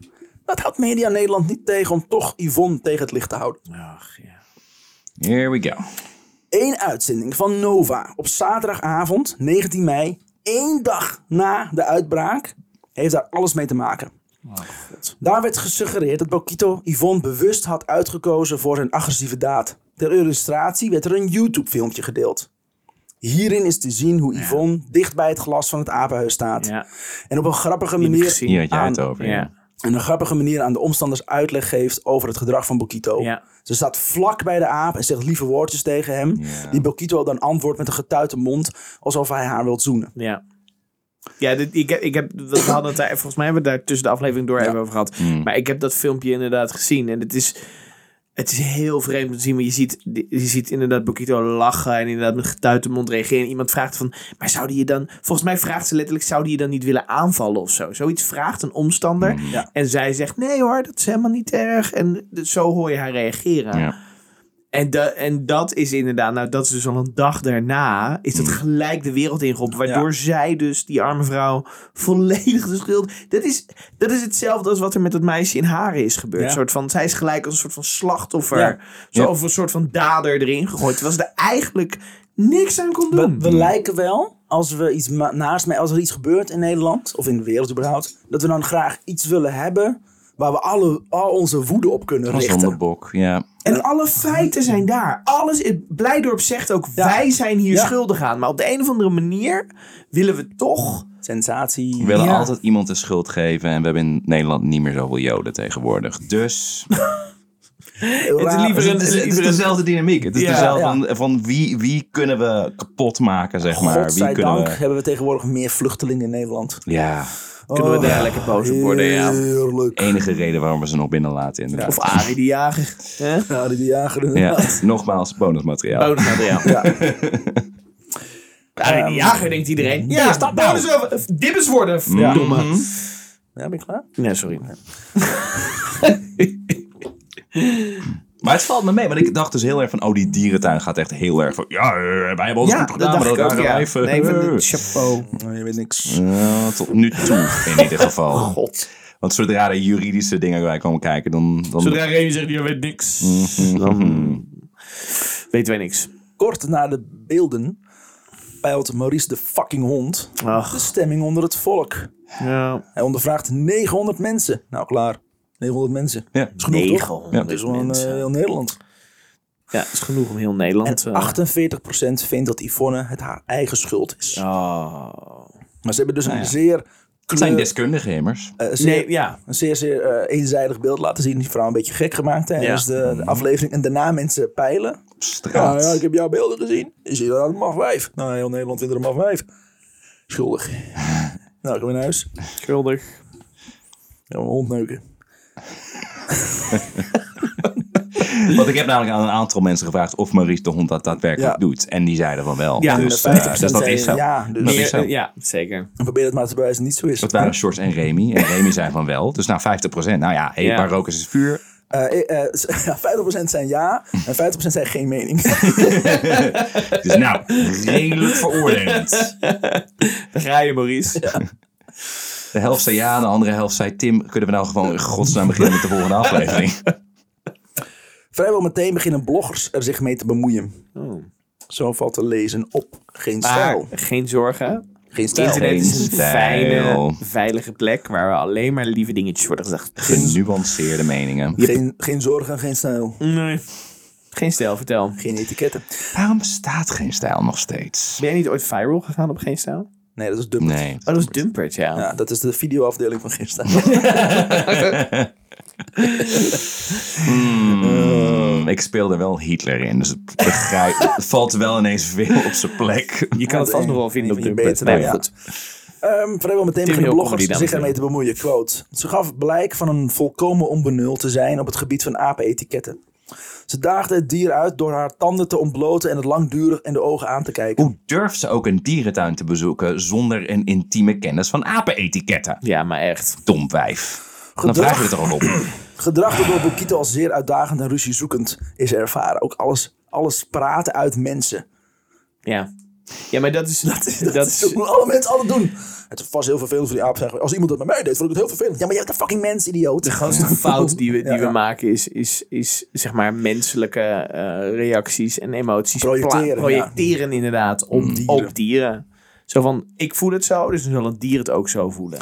Dat houdt Media Nederland niet tegen om toch Yvonne tegen het licht te houden. Ach ja. Here we go. Eén uitzending van Nova op zaterdagavond 19 mei, één dag na de uitbraak, heeft daar alles mee te maken. Daar werd gesuggereerd dat Bokito Yvonne bewust had uitgekozen voor zijn agressieve daad. Ter illustratie werd er een YouTube-filmpje gedeeld. Hierin is te zien hoe Yvonne dicht bij het glas van het apenhuis staat. Ja. En op een grappige manier, gezien. Had jij het over. Ja. En een grappige manier aan de omstanders uitleg geeft over het gedrag van Bokito. Ja. Ze staat vlak bij de aap en zegt lieve woordjes tegen hem. Ja. Die Bokito dan antwoordt met een getuite mond, alsof hij haar wilt zoenen. Ja. Ja, dit, ik, heb- ik heb, we hadden het daar, volgens mij hebben we het daar tussen de aflevering door even over gehad. Maar ik heb dat filmpje inderdaad gezien. En het is, het is heel vreemd om te zien. Maar je ziet, je ziet inderdaad Bokito lachen en inderdaad met getuite mond reageren. En iemand vraagt van, maar zou die je dan... Volgens mij vraagt ze letterlijk, zou die je dan niet willen aanvallen of zo? Zoiets vraagt een omstander. Ja. En zij zegt, nee hoor, dat is helemaal niet erg. En zo hoor je haar reageren. Ja. En, en dat is inderdaad, nou dat is dus al een dag daarna, is dat gelijk de wereld ingeroepen. Waardoor zij dus, die arme vrouw, volledig de schuld... Dat is, dat is hetzelfde als wat er met dat meisje in Haren is gebeurd. Ja. Soort van, zij is gelijk als een soort van slachtoffer, Ja. zo, of een soort van dader erin gegooid. Terwijl ze er eigenlijk niks aan kon We, doen. we lijken wel, als, we iets naast mij, als er iets gebeurt in Nederland, of in de wereld überhaupt, dat we dan graag iets willen hebben waar we alle, al onze woede op kunnen richten. zondebok, ja. En alle feiten zijn daar. Alles, Blijdorp zegt ook, Ja. wij zijn hier Ja. schuldig aan. Maar op de een of andere manier willen we toch... Sensatie. We willen Ja. altijd iemand de schuld geven. En we hebben in Nederland niet meer zoveel joden tegenwoordig. Dus Het is liever Het een- is, het is liever een- dezelfde dynamiek. Het is Ja. dezelfde Ja. van, van wie, wie kunnen we kapot maken, zeg maar. Wie kunnen Godzijdank we... hebben we tegenwoordig meer vluchtelingen in Nederland. Ja, Kunnen we daar lekker boos op worden, ja. Heerlijk. enige reden waarom we ze nog binnenlaten inderdaad. Of Arie de Jager. Hè? Die jager Ja, nogmaals, bonusmateriaal. Bonusmateriaal. Ja. Arie de Jager denkt iedereen. Ja, stap bonus over. Dibbes worden. Ja. Verdomme. Ja, ben je klaar? Nee, sorry. Maar het valt me mee, want ik dacht dus heel erg van, oh, die dierentuin gaat echt heel erg van, ja, eh, wij hebben ons goed gedaan met elkaar ja. lijf. Nee, ik vind eh. het chapeau. Nee, je weet niks. Ja, tot nu toe in ieder geval. God. Want zodra er juridische dingen bij komen kijken, dan... dan Zodra Remy zegt, je weet niks. Dan weten wij niks. Kort na de beelden peilt Maurice de fucking hond de stemming onder het volk. ja. Hij ondervraagt 900 mensen. Nou, klaar. 900 mensen. Ja. Dat is genoeg, toch? 900 Dat is gewoon eh, heel Nederland. Ja, dat is genoeg om heel En Nederland... eh, 48% vindt dat Yvonne het haar eigen schuld is. Oh. Maar ze hebben dus Nou een ja. zeer... Het zijn kleur- deskundigen immers. eh, zeer- Nee, ja. een zeer, zeer eh, eenzijdig beeld laten zien. Die vrouw een beetje gek gemaakt tijdens Ja. de, de aflevering. En daarna mensen peilen. Op Ja, straat. ja, ik heb jouw beelden gezien. Je ziet dat een mag wijf. Nou, heel Nederland vindt er een mag wijf. Schuldig. nou, kom weer naar huis. Schuldig. Ja, mijn hond neuken. Want ik heb namelijk aan een aantal mensen gevraagd of Maurice de hond dat daadwerkelijk Ja. doet. En die zeiden van wel. Ja, dus, En eh, 50% dus dat is zo. Ja, dus Dat is zo. Ja, zeker. en probeer het maar te bewijzen dat niet zo is. Dat waren Sjors en Remy. En Remy zei van wel. Dus nou 50%. Nou ja, hey, Ja. is het vuur. Eh, eh, eh, ja, 50% zijn ja en 50% zijn geen mening. Dus nou, redelijk veroordelend. Daar ga je, Maurice. De helft zei ja, de andere helft zei Tim. Kunnen we nou gewoon in godsnaam beginnen met de volgende aflevering? Vrijwel meteen beginnen bloggers er zich mee te bemoeien. Oh. Zo valt te lezen op. Geen Maar stijl. geen zorgen. Geen stijl. Internet is een stijl. fijne, veilige plek waar we alleen maar lieve dingetjes worden gezegd. Genuanceerde meningen. Geen, geen zorg en geen stijl. Nee. Geen stijl, vertel. Geen etiketten. Waarom bestaat geen stijl nog steeds? Ben jij niet ooit viral gegaan op Geen Stijl? Nee, dat is. Nee. Oh, dat is Dumpert, ja. Ja, dat is de videoafdeling van Stijl. Hmm, ik speelde wel Hitler in, dus het, begrijp, het valt wel ineens veel op zijn plek. Je kan het vast nog wel vinden op Dumpert. betere, Nee, ja. goed. Ehm, vrijwel meteen beginnen bloggers zich ermee te bemoeien. Quote. Ze gaf blijk van een volkomen onbenul te zijn op het gebied van apenetiketten. Ze daagde het dier uit door haar tanden te ontbloten en het langdurig in de ogen aan te kijken. Hoe durft ze ook een dierentuin te bezoeken zonder een intieme kennis van apenetiketten? Ja, maar echt. Dom wijf. Dan vraag je het er al op. Gedrag dat door Bokito als zeer uitdagend en ruziezoekend is ervaren. Ook alles, alles praten uit mensen. Ja. Ja, maar dat is... Dat is, dat is moeten alle mensen altijd doen. Het is vast heel vervelend voor die aap zeggen. Als iemand dat bij mij deed, vond ik het heel vervelend. Ja, maar je bent een fucking mens, idioot. de grootste fout die we, die Ja, we maken is, is, is zeg maar menselijke eh, reacties en emoties Projecteren, projecteren inderdaad op dieren. dieren. op dieren. Zo van, ik voel het zo, dus dan zal een dier het ook zo voelen.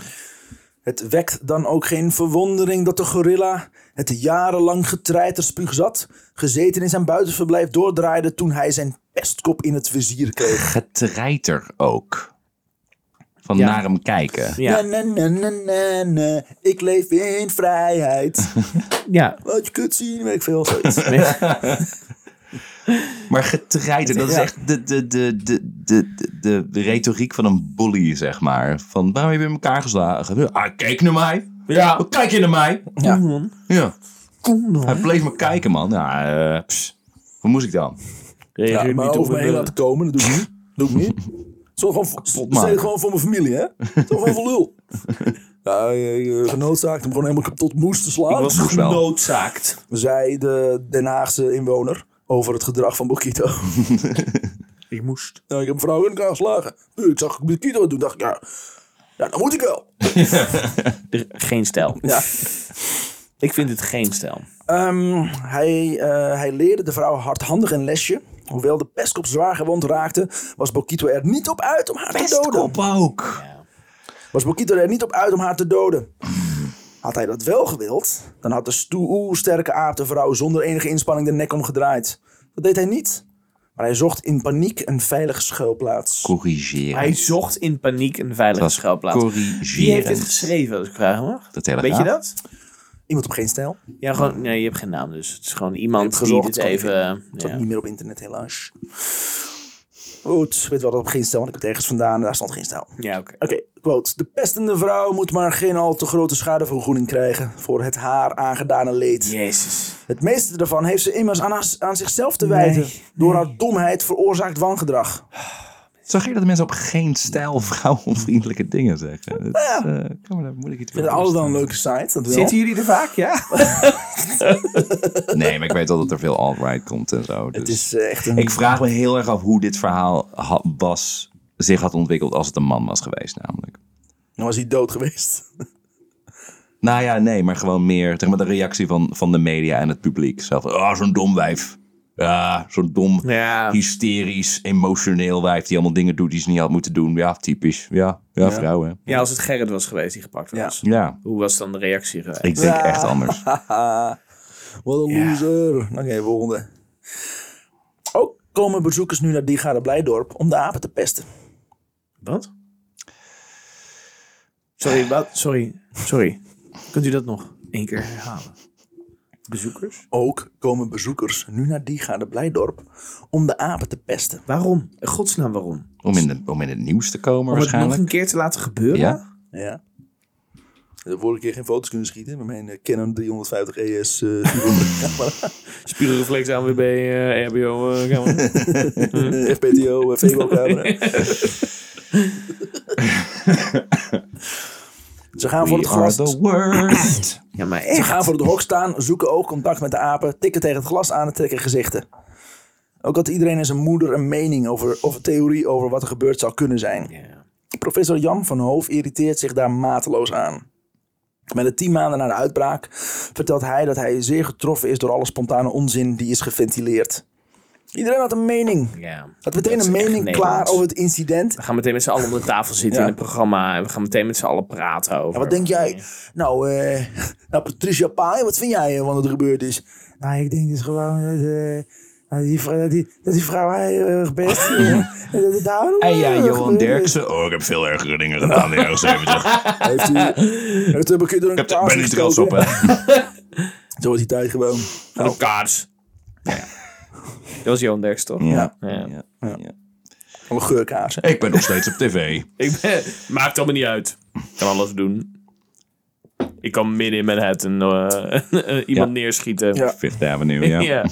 Het wekt dan ook geen verwondering dat de gorilla het jarenlang getreiter spuug zat, gezeten in zijn buitenverblijf doordraaide toen hij zijn pestkop in het vizier kreeg. Getreiter ook. Van Ja. naar hem kijken. Ja, Na, na, na, na, na, ik leef in vrijheid. ja. Wat je kunt zien, weet ik veel. Zoiets. Maar getreiter, dat is echt de, de, de, de, de, de, de retoriek van een bully, zeg maar. Van, waarom heb je in elkaar geslagen? Ah, kijk naar mij. Ja. Wat kijk je naar mij? Ja. Ja. Kom dan. Hij bleef me kijken, man. Ja, eh, pss. Hoe moest ik dan? Reageer Ja, niet maar op over me een, heen laten komen, dat doe ik niet. Doe ik niet. Zo gewoon, voor- gewoon voor mijn familie, hè? Toch gewoon voor lul. Ja, je, je genoodzaakt hem gewoon helemaal tot moest te slaan. Ik was genoodzaakt. Zei de Den Haagse inwoner over het gedrag van Bokito. Ik moest. Nou, ik heb een vrouw in elkaar geslagen. Ik zag Bokito doen, dacht ik, ja, ja, dan moet ik wel. Geen stijl. Ja. Ik vind het geen stijl. Ehm, hij, eh, hij leerde de vrouw hardhandig een lesje. Hoewel de pestkop zwaar gewond raakte, was Bokito er niet op uit om haar te doden. Pestkop ook. Was Bokito er niet op uit om haar te doden. Had hij dat wel gewild, dan had de stoe sterke aap de vrouw zonder enige inspanning de nek omgedraaid. Dat deed hij niet. Maar hij zocht in paniek een veilige schuilplaats. Corrigeren. Hij zocht in paniek een veilige schuilplaats. Wie heeft dit geschreven, als ik vragen mag? De Telegraaf. Weet je dat? Iemand op geen stijl. Ja, gewoon, nee, je hebt geen naam dus. Het is gewoon iemand heb die gezocht, dit even... Het staat ja. niet meer op internet helaas. Goed, weet wel dat op geen stijl, want ik heb ergens vandaan. Daar stond geen stijl. Ja, oké. Oké, quote. De pestende vrouw moet maar geen al te grote schadevergoeding krijgen voor het haar aangedane leed. Jezus. Het meeste daarvan heeft ze immers aan, aan zichzelf te wijten. Nee, Door haar domheid veroorzaakt wangedrag. Zo gek dat de mensen op geen stijl vrouwenvriendelijke dingen zeggen. Dat is, eh, kan me daar moeilijk iets het altijd wel een leuke site, dat wel. Zitten jullie er vaak, ja? Nee, maar ik weet wel dat er veel alt-right komt en zo. Dus. Het is eh, echt een... Ik vraag me heel erg af hoe dit verhaal ha- was, zich had ontwikkeld als het een man was geweest namelijk. Dan was hij dood geweest. Nou ja, nee, maar gewoon meer zeg maar, de reactie van, van de media en het publiek. Zo van, oh, zo'n dom wijf. Ja, zo'n dom, Ja. hysterisch, emotioneel wijf die allemaal dingen doet die ze niet had moeten doen. Ja, typisch. Ja, ja, vrouwen. Ja, als het Gerrit was geweest die gepakt was. Ja, Hoe was dan de reactie geweest? ik denk Ja. echt anders. Haha, wat een loser. Oké, volgende. Ook komen bezoekers nu naar Digade Blijdorp om de apen te pesten. Wat? Sorry, wat? Sorry. Sorry. Kunt u dat nog één keer herhalen? Bezoekers? Ook komen bezoekers nu naar Digade Blijdorp om de apen te pesten. Waarom? In godsnaam waarom? Om in, de, om in het nieuws te komen Om het nog waarschijnlijk. een keer te laten gebeuren? Ja? Ja. De vorige keer geen foto's kunnen schieten met mijn eh, Canon 350 ES eh camera. Spiegelreflex eh RBO eh, camera. FPTO, eh, Febo camera. Ze gaan voor het glas. the worst. Ja, maar Ze echt. gaan voor het hok staan, zoeken oogcontact met de apen, tikken tegen het glas aan en trekken gezichten. Ook had iedereen en zijn moeder een mening over, of een theorie over wat er gebeurd zou kunnen zijn. Professor Jan van Hoof irriteert zich daar mateloos aan. Met de tien maanden na de uitbraak vertelt hij dat hij zeer getroffen is door alle spontane onzin die is geventileerd. Iedereen had een mening. ja. Had meteen Dat een mening klaar over het incident. We gaan meteen met z'n allen om de tafel zitten Ja. in het programma. En we gaan meteen met z'n allen praten over. Ja, wat denk jij? Nou, eh, nou, Patricia Pai, wat vind jij eh, wat er gebeurd is? Nou, ik denk dus gewoon dat, eh, dat, die, vrouw, dat, die, dat die vrouw heel erg best uh, dat het daarom, En ja, Johan. Derksen. Oh, ik heb veel ergere dingen gedaan in de jaren 70. Heeft u, heeft u een keer door een Ik heb- ben niet trots op, hè. Zo was die tijd gewoon. Van de kaars. Dat was Johan Derks, toch? Ja. Ja. Ja. Ja. Van een geurkaars. Ik ben nog steeds op tv. Ik ben, maakt allemaal niet uit. Ik kan alles doen. Ik kan midden in Manhattan eh iemand Ja. neerschieten. Ja. Fifth Avenue, ja. ja.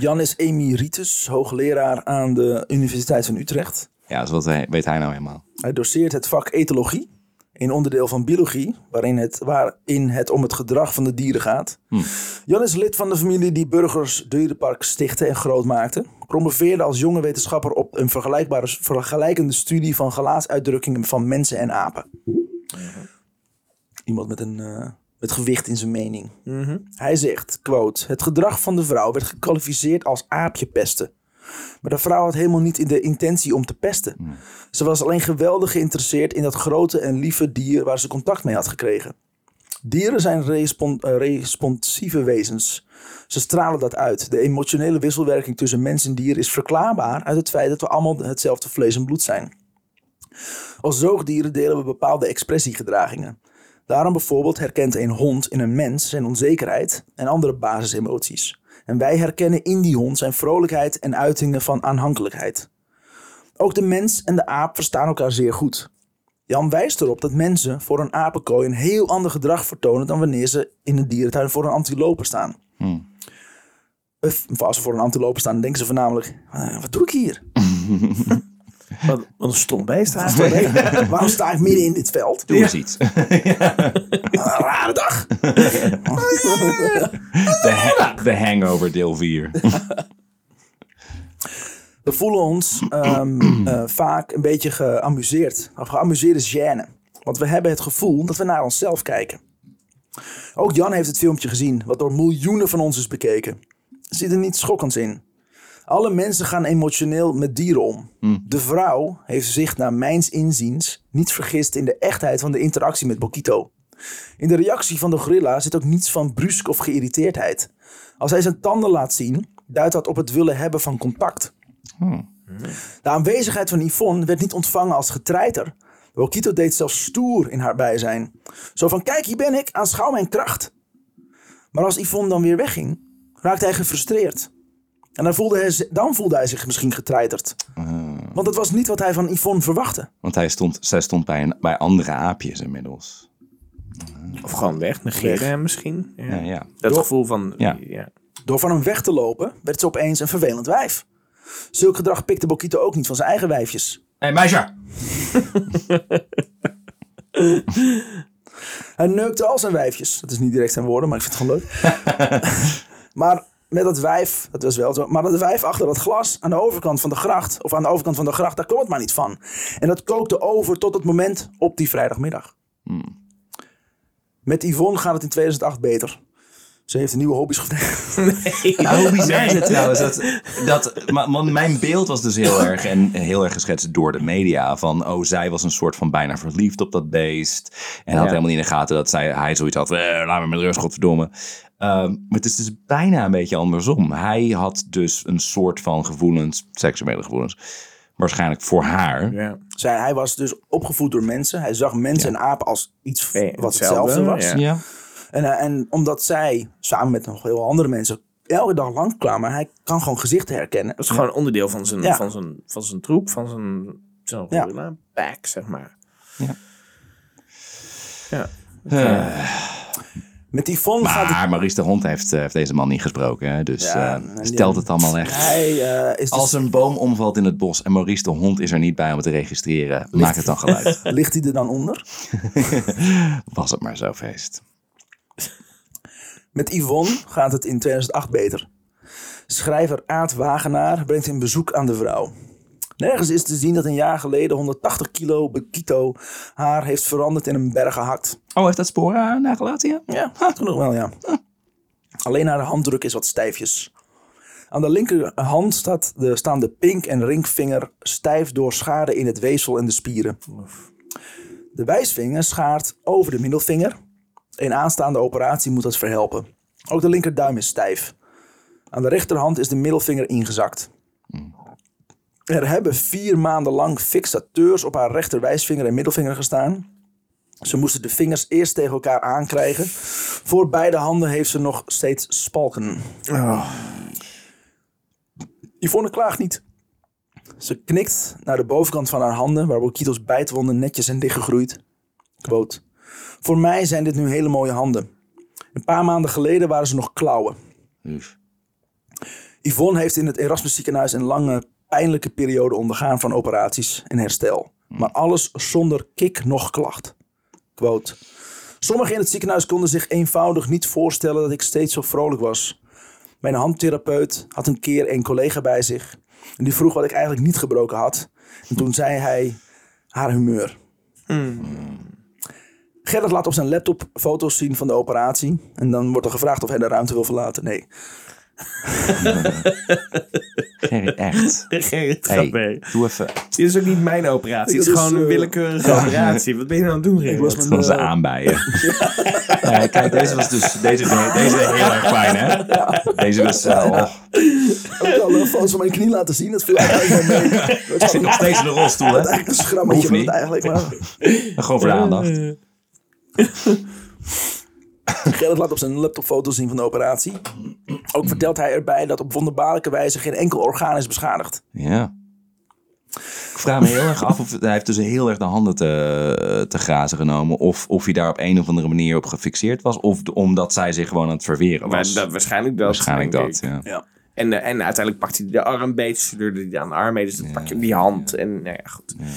Jan is emeritus, hoogleraar aan de Universiteit van Utrecht. Ja, dus wat hij- weet hij nou helemaal? Hij doseert het vak etologie, een onderdeel van biologie, waarin het, waarin het om het gedrag van de dieren gaat. Jan is lid van de familie die Burgers Dierenpark stichtte en groot maakte. Promoveerde als jonge wetenschapper op een vergelijkbare, vergelijkende studie van gelaatsuitdrukkingen van mensen en apen. Iemand met een met gewicht in zijn mening. Hij zegt, quote, het gedrag van de vrouw werd gekwalificeerd als aapje pesten. Maar de vrouw had helemaal niet in de intentie om te pesten. Ze was alleen geweldig geïnteresseerd in dat grote en lieve dier waar ze contact mee had gekregen. Dieren zijn respon- eh, responsieve wezens. Ze stralen dat uit. De emotionele wisselwerking tussen mens en dier is verklaarbaar uit het feit dat we allemaal hetzelfde vlees en bloed zijn. Als zoogdieren delen we bepaalde expressiegedragingen. Daarom bijvoorbeeld herkent een hond in een mens zijn onzekerheid en andere basisemoties. En wij herkennen in die hond zijn vrolijkheid en uitingen van aanhankelijkheid. Ook de mens en de aap verstaan elkaar zeer goed. Jan wijst erop dat mensen voor een apenkooi een heel ander gedrag vertonen dan wanneer ze in een dierentuin voor een antilope staan. Of als ze voor een antilope staan, denken ze voornamelijk: "Eh, wat doe ik hier? Wat, wat een stom beest. Waarom sta ik midden in dit veld? Doe eens iets. Een rare dag. De, ha- de Hangover deel 4. We voelen ons ehm, eh, vaak een beetje geamuseerd. Of geamuseerd is gêne. Want we hebben het gevoel dat we naar onszelf kijken. Ook Jan heeft het filmpje gezien, wat door miljoenen van ons is bekeken. Er zit er niets schokkends in. Alle mensen gaan emotioneel met dieren om. De vrouw heeft zich naar mijns inziens niet vergist in de echtheid van de interactie met Bokito. In de reactie van de gorilla zit ook niets van brusk of geïrriteerdheid. Als hij zijn tanden laat zien, duidt dat op het willen hebben van contact. De aanwezigheid van Yvonne werd niet ontvangen als getreiter, Bokito deed zelfs stoer in haar bijzijn. Zo van, kijk, hier ben ik, aanschouw mijn kracht. Maar als Yvonne dan weer wegging, raakte hij gefrustreerd. En dan voelde hij, dan voelde hij zich misschien getreiterd. Want het was niet wat hij van Yvonne verwachtte. Want hij stond, zij stond bij, een, bij andere aapjes inmiddels. Of gewoon weg, negeren hem misschien. Ja. Ja, ja. Dat Door- gevoel van... Ja. ja. Door van hem weg te lopen, werd ze opeens een vervelend wijf. Zulk gedrag pikte Bokito ook niet van zijn eigen wijfjes. Hé, hey, meisje! Hij neukte al zijn wijfjes. Dat is niet direct zijn woorden, maar ik vind het gewoon leuk. maar met dat wijf, dat was wel zo. Maar dat wijf achter dat glas aan de overkant van de gracht, of aan de overkant van de gracht, daar kwam het maar niet van. En dat kookte over tot het moment op die vrijdagmiddag. Met Yvonne gaat het in 2008 beter. Ze heeft een nieuwe hobby's gevonden. Nou, hoe bizar is het trouwens. Dat, dat, maar, mijn beeld was dus heel erg, en heel erg geschetst door de media. Van, oh, zij was een soort van bijna verliefd op dat beest. En had Ja. helemaal niet in de gaten dat zij, hij zoiets had. Eh, laat me met rust, godverdomme. Ehm, maar het is dus bijna een beetje andersom. Hij had dus een soort van gevoelens, seksuele gevoelens. Waarschijnlijk voor haar. Ja. Zij, hij was dus opgevoed door mensen. Hij zag mensen en apen als iets Nee, wat hetzelfde, hetzelfde was. ja. Ja. En, eh, en omdat zij samen met nog heel andere mensen elke dag lang kwamen, hij kan gewoon gezichten herkennen. Dat is gewoon onderdeel van zijn, Ja. van zijn, van zijn troep, van zijn, zijn Ja. gorilla pack, zeg maar. Ja. Ja. Met Yvonne gaat het... Maar Maurice de Hond heeft, eh, heeft deze man niet gesproken. Hè? Dus Ja, eh, stelt het allemaal echt. Hij eh, is dus, Als een boom omvalt in het bos en Maurice de Hond is er niet bij om het te registreren, maakt het dan geluid. ligt hij er dan onder? Was het maar zo feest. Met Yvonne gaat het in 2008 beter. Schrijver Aad Wagenaar brengt een bezoek aan de vrouw. Nergens is te zien dat een jaar geleden 180 kilo Bekito haar heeft veranderd in een berg gehakt. Oh, heeft dat sporen nagelaten? Ja? Ja, toen nog wel, ja. Alleen haar handdruk is wat stijfjes. Aan de linkerhand staat de, staan de pink- en ringvinger stijf door schade in het weefsel en de spieren. De wijsvinger schaart over de middelvinger. Een aanstaande operatie moet dat verhelpen. Ook de linkerduim is stijf. Aan de rechterhand is de middelvinger ingezakt. Er hebben vier maanden lang fixateurs op haar rechterwijsvinger en middelvinger gestaan. Ze moesten de vingers eerst tegen elkaar aankrijgen. Voor beide handen heeft ze nog steeds spalken. Yvonne klaagt niet. Ze knikt naar de bovenkant van haar handen, waar Bokito's bijtwonden netjes zijn dichtgegroeid. Quote. Voor mij zijn dit nu hele mooie handen. Een paar maanden geleden waren ze nog klauwen. Yvonne heeft in het Erasmus ziekenhuis een lange, pijnlijke periode ondergaan van operaties en herstel. Maar alles zonder kik nog klacht. Quote. Sommigen in het ziekenhuis konden zich eenvoudig niet voorstellen dat ik steeds zo vrolijk was. Mijn handtherapeut had een keer een collega bij zich. En die vroeg wat ik eigenlijk niet gebroken had. En toen zei hij haar humeur. Gerrit laat op zijn laptop foto's zien van de operatie. En dan wordt er gevraagd of hij de ruimte wil verlaten. Nee. Gerrit, echt. Gerrit Hey, mee. doe even. Dit is ook niet mijn operatie. Het is gewoon een eh, willekeurige operatie. Wat ben je nou aan het doen, Gerrit? was Het mijn, gewoon ze eh, aanbijen. Nee, kijk, deze was dus deze, deze heel erg fijn, hè? Deze was... eh, oh, Ik had al een foto's van mijn knie laten zien. Dat viel eigenlijk wel mee. Het ik zit nog steeds in de rolstoel, hè? eigenlijk een schrammetje van het eigenlijk. Maar Gewoon voor de aandacht. Gerrit laat op zijn laptop foto's zien van de operatie. Ook vertelt hij erbij dat op wonderbaarlijke wijze geen enkel orgaan is beschadigd. Ja. Ik vraag me heel erg af of hij heeft dus heel erg de handen te, te grazen genomen. Of, of hij daar op een of andere manier op gefixeerd was. Of de- omdat zij zich gewoon aan het verweren Maar was. dat, waarschijnlijk dat. Waarschijnlijk dat, ik. ja. Ja. En, eh, en uiteindelijk pakt hij de arm beet, sleurde hij aan de arm mee. Dus dan pak je op die hand. En nou ja, goed. Het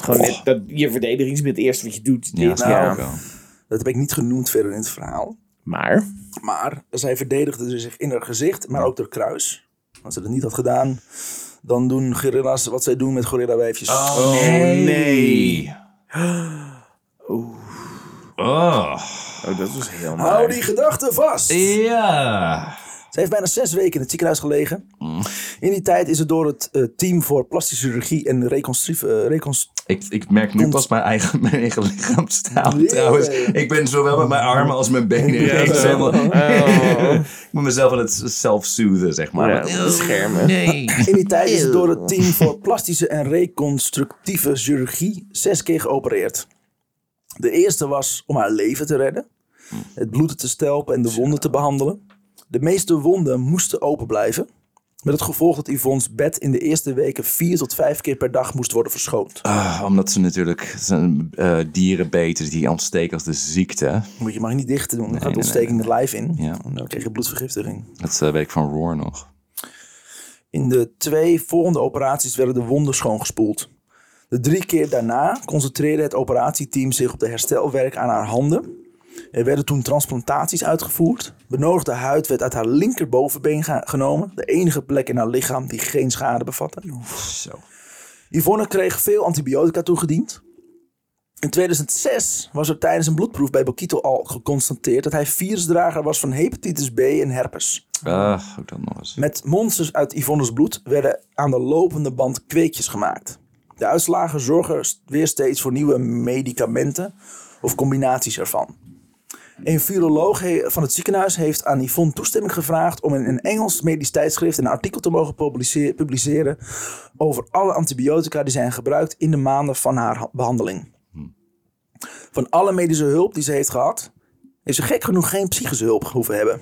is Gewoon net, dat, je verdedigingsmiddel, het eerste wat je doet. Ja, ik wel. Dat heb ik niet genoemd verder in het verhaal. Maar, Maar zij verdedigde zich in haar gezicht, maar ook haar kruis. Als ze dat niet had gedaan, dan doen gorilla's wat zij doen met gorilla-wijfjes. Oh, nee. Oh. oh, dat was heel Hou mooi. die gedachte vast! Ja. Ze heeft bijna zes weken in het ziekenhuis gelegen. In die tijd is het door het eh, team voor plastische chirurgie en reconstructieve... reconst- Ik, ik merk nu pas mijn eigen, mijn eigen lichaamstaal trouwens. Ik ben zowel met mijn armen als mijn benen. Ja, Ik Oh. ik moet mezelf aan het self-soothen, zeg maar. Ja, Maar- beschermen. Nee. In die tijd is het door het team voor plastische en reconstructieve chirurgie zes keer geopereerd. De eerste was om haar leven te redden, het bloeden te stelpen en de wonden te behandelen. De meeste wonden moesten open blijven, met het gevolg dat Yvonne's bed in de eerste weken vier tot vijf keer per dag moest worden verschoond. Ah, omdat ze natuurlijk zijn, eh, dieren beten die ontsteken als de ziekte. Moet je maar niet dicht doen, dan gaat nee, de ontsteking het lijf in. Ja. En dan krijg je bloedvergiftiging. Dat eh, weet ik van Roar nog. In de twee volgende operaties werden de wonden schoongespoeld. De drie keer daarna concentreerde het operatieteam zich op de herstelwerk aan haar handen. Er werden toen transplantaties uitgevoerd. Benodigde huid werd uit haar linkerbovenbeen genomen. De enige plek in haar lichaam die geen schade bevatte. Zo. Yvonne kreeg veel antibiotica toegediend. In 2006 was er tijdens een bloedproef bij Bokito al geconstateerd dat hij virusdrager was van hepatitis B en herpes. Ah, ook nog eens. Met monsters uit Yvonne's bloed werden aan de lopende band kweekjes gemaakt. De uitslagen zorgen weer steeds voor nieuwe medicamenten of combinaties ervan. Een viroloog van het ziekenhuis heeft aan Yvonne toestemming gevraagd om in een Engels medisch tijdschrift een artikel te mogen publice- publiceren over alle antibiotica die zijn gebruikt in de maanden van haar ha- behandeling. Van alle medische hulp die ze heeft gehad, heeft ze gek genoeg geen psychische hulp hoeven hebben.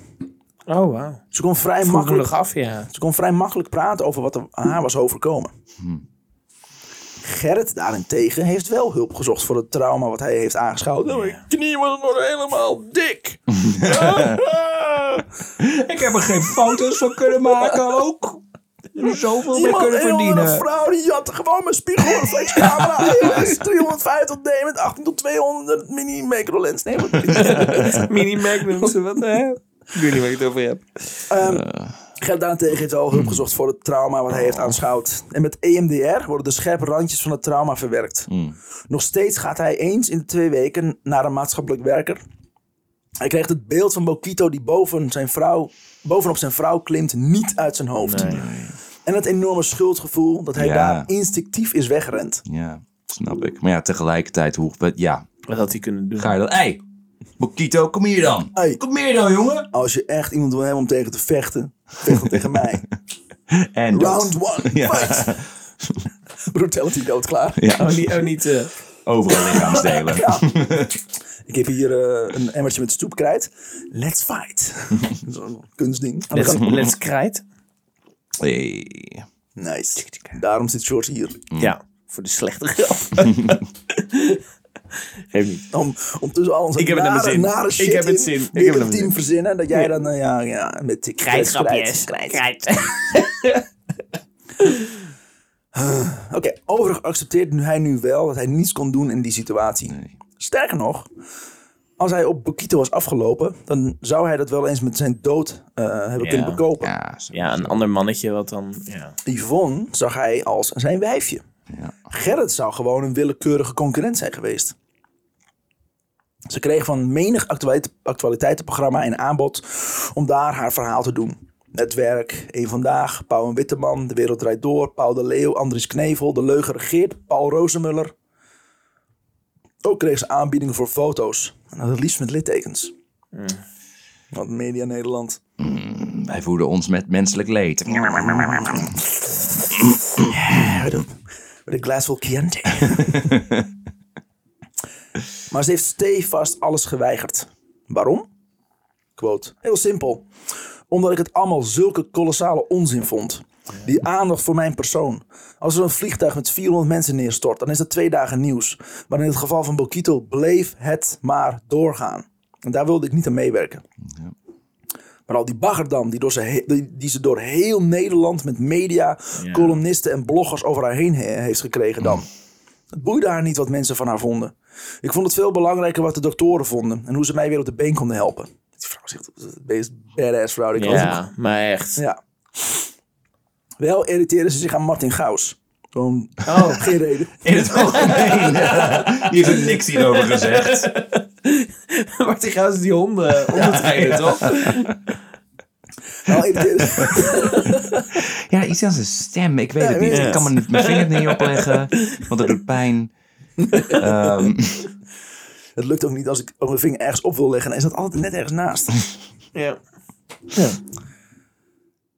Oh, wauw. Ze kon vrij makkelijk af, ja. ze kon vrij makkelijk praten over wat er aan haar was overkomen. Gerrit daarentegen heeft wel hulp gezocht voor het trauma wat hij heeft aangeschouwd. Mijn knie was nog helemaal dik. Ik heb er geen foto's van kunnen maken ook. Zoveel Iemand, een of andere vrouw die had gewoon mijn spiegelreflexcamera. iOS 350D met 18 tot 200 mini macrolens. Nee, wat Mini Magnums, wat hè? Ik weet niet waar je het over hebt. Gerrit daarentegen heeft hulp gezocht voor het trauma wat hij heeft aanschouwd. En met EMDR worden de scherpe randjes van het trauma verwerkt. Nog steeds gaat hij eens in de twee weken naar een maatschappelijk werker. Hij krijgt het beeld van Bokito die boven zijn vrouw, bovenop zijn vrouw klimt niet uit zijn hoofd. En het enorme schuldgevoel dat hij Ja. daar instinctief is weggerend. Ja, snap ik. Maar ja, tegelijkertijd, hoe, ja, Wat had hij kunnen doen? ga je dat... Hé, hey, Bokito, kom hier dan. Hey. Kom hier dan, jongen. Als je echt iemand wil hebben om tegen te vechten, vecht dan tegen mij. En. Round one, Ja. fight! Brutality doodklaar. Ja, Oh, niet, oh, niet eh, overal lichaamsdelen. Ja. Ik heb hier eh, een emmertje met stoepkrijt. Let's fight. Zo'n kunstding. De let's, let's krijt. Hey. Nice. Daarom zit George hier. Ja, voor de slechte grap. Geef niet. Om, om tussen al onze Ik heb het nare, zin. nare Ik heb het in zin. Ik heb het team verzinnen. Dat jij dan, eh, ja, ja, met Krijtgrapjes. krijt. Krijt. Oké, overigens accepteert nu hij nu wel dat hij niets kon doen in die situatie. Sterker nog, als hij op Bokito was afgelopen, dan zou hij dat wel eens met zijn dood eh, hebben Ja. kunnen bekopen. Ja. Ja, een ander mannetje wat dan... Ja. Yvonne zag hij als zijn wijfje. Ja. Gerrit zou gewoon een willekeurige concurrent zijn geweest. Ze kreeg van menig actualite- actualiteitenprogramma een aanbod om daar haar verhaal te doen. Netwerk, Eén Vandaag, Pauw en Witteman, De Wereld Draait Door, Paul de Leeuw, Andries Knevel, De Leugen Regeert, Paul Rozemuller. Ook kreeg ze aanbiedingen voor foto's. En dat het liefst met littekens. Wat Media Nederland. Wij voeden ons met menselijk leed. Met een, met een glas vol Chianti. maar ze heeft stevast alles geweigerd. Waarom? Quote. Heel simpel. Omdat ik het allemaal zulke kolossale onzin vond. Die aandacht voor mijn persoon. Als er een vliegtuig met 400 mensen neerstort, dan is dat twee dagen nieuws. Maar in het geval van Bokito bleef het maar doorgaan. En daar wilde ik niet aan meewerken. Maar al die baggerdam die, door ze he- die, die ze door heel Nederland met media, columnisten en bloggers over haar heen he- heeft gekregen dan. Het boeide haar niet wat mensen van haar vonden. Ik vond het veel belangrijker wat de doktoren vonden en hoe ze mij weer op de been konden helpen. Die vrouw zegt, de meest badass vrouw die ik ja, maar echt. ja. Wel irriteerde ze zich aan Martin Gaus. Gewoon Oh. geen reden. In het algemeen. Die heeft er niks hierover gezegd. Martin Gaus is die honden ondertreden, toch? Nou. Ja, iets aan zijn stem. Ik weet Ja, het niet. Ik het. kan me niet- mijn vinger niet opleggen, want dat doet pijn. Ehm, het lukt ook niet als ik mijn vinger ergens op wil leggen. En is dat altijd net ergens naast. Ja.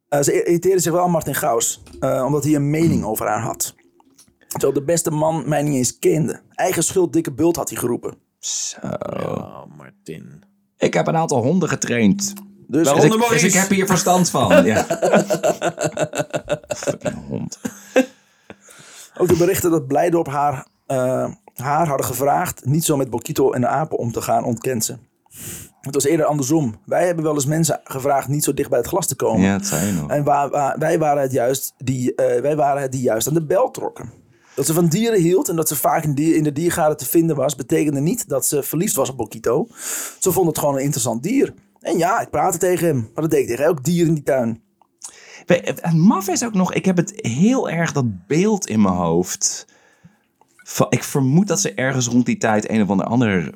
Eh, ze irriteerde zich wel aan Martin Gaus. eh, omdat hij een mening over haar had. Terwijl de beste man mij niet eens kende. Eigen schuld, dikke bult had hij geroepen. Zo. Martin. Ik heb een aantal honden getraind. Dus? Dus ik, dus ik heb hier verstand van. Ja. Fucking hond. ook de berichten dat Blijdorp haar, eh, haar hadden gevraagd... niet zo met Bokito en de apen om te gaan, ontkent ze. Het was eerder andersom. Wij hebben wel eens mensen gevraagd niet zo dicht bij het glas te komen. Ja, dat nog. En wa- wa- wij, waren het juist die, eh, wij waren het die juist aan de bel trokken. Dat ze van dieren hield en dat ze vaak in, in de diergaarden te vinden was, betekende niet dat ze verliefd was op Bokito. Ze vond het gewoon een interessant dier. En ja, ik praatte tegen hem, maar dat deed ik tegen elk dier in die tuin. Het maf is ook nog, ik heb het heel erg dat beeld in mijn hoofd. Ik vermoed dat ze ergens rond die tijd een of ander, ander,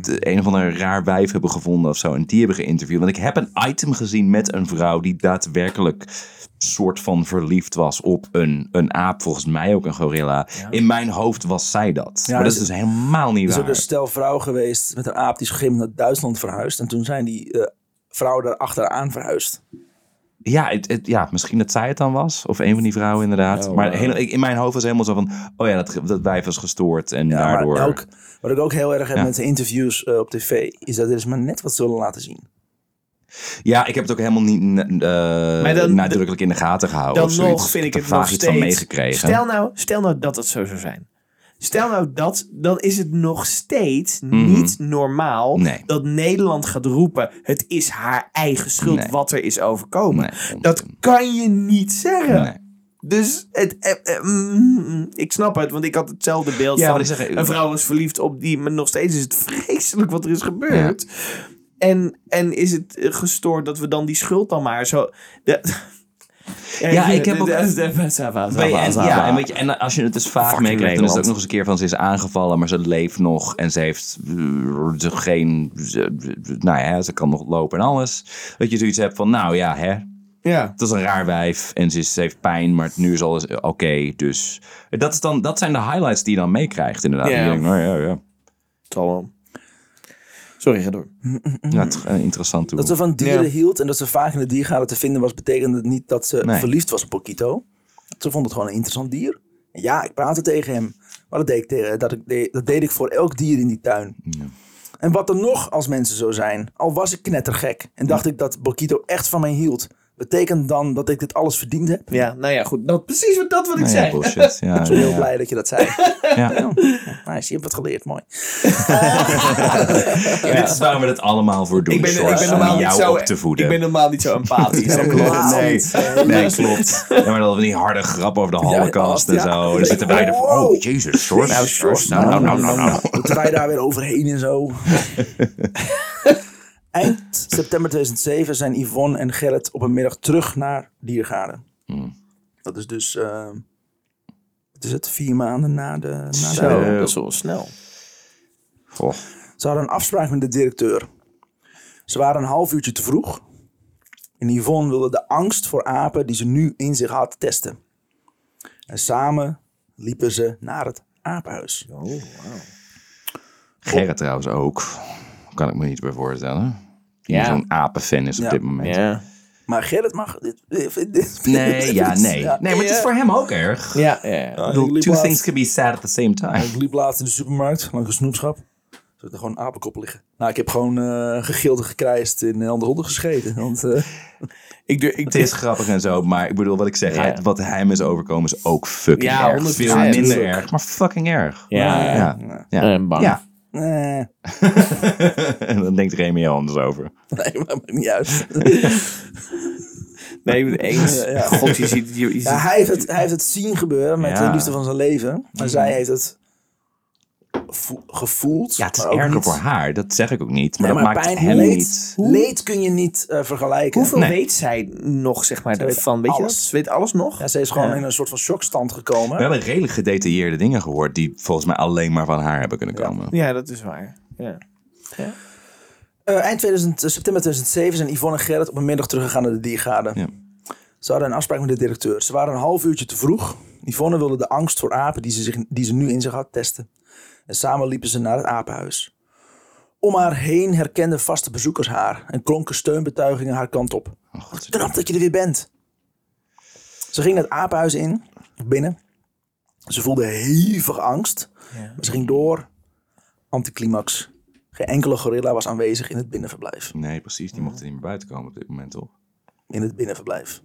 de, een of ander raar wijf hebben gevonden of zo. En die hebben geïnterviewd. Want ik heb een item gezien met een vrouw die daadwerkelijk soort van verliefd was op een, een aap. Volgens mij ook een gorilla. In mijn hoofd was zij dat. maar dat is is- dus helemaal niet Er is waar. ook een stel vrouw geweest met een aap die is gegeven naar Duitsland verhuisd. En toen zijn die eh, vrouwen daar achteraan verhuisd. Ja, het, het- ja, misschien dat zij het dan was. Of een van die vrouwen inderdaad. maar heel- ik- in mijn hoofd was helemaal zo van... Oh ja, dat, dat wijf was gestoord. En Ja, daardoor... maar ook, wat ik ook heel erg heb Ja. met de interviews eh, op tv, is dat er is maar net wat zullen laten zien. Ja, ik heb het ook helemaal niet eh, dan- nadrukkelijk in de gaten gehouden. Dan nog vind ik het nog steeds... van meegekregen. Stel nou, stel nou dat het zo zou zijn. Stel nou dat, dan is het nog steeds Mhm. niet normaal Nee. dat Nederland gaat roepen: het is haar eigen schuld Nee. wat er is overkomen. Nee, dat kan je niet zeggen. Dus het, eh, eh, mm, ik snap het, want ik had hetzelfde beeld Ja, van zeg, een vrouw was verliefd op die, maar nog steeds is het vreselijk wat er is gebeurd. En, en is het eh, gestoord dat we dan die schuld dan maar zo... De, Ja, ik heb ook- en, ja, en, weet je, en als je het dus vaak meekrijgt, dan is het ook nog eens een keer van ze is aangevallen, maar ze leeft nog en ze heeft eh, ze geen, ze, nou ja, ze kan nog lopen en alles. Dat je zoiets hebt van, nou ja, hè, Ja. het is een raar wijf en ze, is, ze heeft pijn, maar nu is alles oké. dus dat, is dan, dat zijn de highlights die je dan meekrijgt, inderdaad. Ja. En je denkt, nou ja, ja, Zal wel. Sorry, ga door. ja het een interessant toe. Dat ze van dieren Ja. hield en dat ze vaak in de diergaarden te vinden was, betekende het niet dat ze Nee. verliefd was op Pokito. Ze vond het gewoon een interessant dier. En ja, ik praatte tegen hem. Maar dat deed ik, tegen, dat, ik, deed- dat deed ik voor elk dier in die tuin. En wat er nog als mensen zo zijn, al was ik knettergek en dacht ik dat Bokito echt van mij hield, betekent dan dat ik dit alles verdiend heb? Ja, nou ja, goed. Dat, precies wat, dat wat ik Nou ja, zei. bullshit. Ja, Ik ben ja, heel ja. blij dat je dat zei. Ja. Ja, nice, je hebt wat geleerd, mooi. Dit is waarom we het allemaal voor doen, Ik ben, ik ben om normaal niet jou zo, op te voeden. ik ben normaal niet zo empathisch. Helemaal klopt. nee, nee, klopt. Ja, maar dan van die harde grap over de holocaust en zo. En dan zitten wij er van, oh, jezus. Nou, Sjors, nou, nou, nou, nou, nou. Moeten wij daar weer overheen en zo? Eind september 2007 zijn Yvonne en Gerrit op een middag terug naar Diergaarden. Dat is dus, eh, wat is het, vier maanden na de... Na de Zo, dat is wel snel. Goh. Ze hadden een afspraak met de directeur. Ze waren een half uurtje te vroeg. En Yvonne wilde de angst voor apen die ze nu in zich had testen. En samen liepen ze naar het apenhuis. Gerrit trouwens ook. Kan ik me niet bij voorstellen. Die Ja. zo'n apenfan is op Ja. dit moment. Ja. Maar Gerrit mag dit... dit, dit- Nee, ja, nee. Ja. Nee, maar het is voor hem ook erg. Ja, ja, bedoel, two laatst- things can be sad at the same time. Ik liep laatst in de supermarkt, langs een snoepschap. Er zitten gewoon apenkoppen liggen. Nou, ik heb gewoon eh gegild en gekrijsd in andere honden gescheten. Want eh, Ik, ik, Het is grappig en zo, maar ik bedoel, wat ik zeg, Ja. hij- wat hem is overkomen is ook fucking Ja, erg. 100%. Veel minder erg, maar fucking erg. Ja, ja. ja. ja. En bang. Ja. Eh, En dan denkt Remy heel anders over. nee, maar maakt niet uit. Nee, ik ben het eens. Ja, ja. God, je ziet... Je, je ziet Ja, hij, heeft het, hij heeft het zien gebeuren met Ja. de liefde van zijn leven. Maar zij heeft het gevoeld. Ja, het is maar ook erger niet- voor haar, dat zeg ik ook niet. Maar Nee, dat maakt pijn, hem leed, niet... leed kun je niet eh, vergelijken. Hoeveel Nee. weet zij nog, zeg maar, Zij weet van? Weet je alles. dat? Ze weet alles nog? Ja, ze is gewoon Ja. in een soort van shockstand gekomen. We hebben redelijk gedetailleerde dingen gehoord die volgens mij alleen maar van haar hebben kunnen komen. Ja, dat is waar. Ja. Eh, eind 2000, eh, september 2007 zijn Yvonne en Gerrit op een middag teruggegaan naar de diergaarde. Ja. Ze hadden een afspraak met de directeur. Ze waren een half uurtje te vroeg. Yvonne wilde de angst voor apen die ze, zich, die ze nu in zich had testen. En samen liepen ze naar het apenhuis. Om haar heen herkenden vaste bezoekers haar en klonken steunbetuigingen haar kant op. Oh. Knap dat je er weer bent. Ze ging het apenhuis in, binnen. Ze voelde hevige angst. Maar ze ging door. Anticlimax. Geen enkele gorilla was aanwezig in het binnenverblijf. Nee, precies. Die mochten niet meer buiten komen op dit moment, toch? In het binnenverblijf.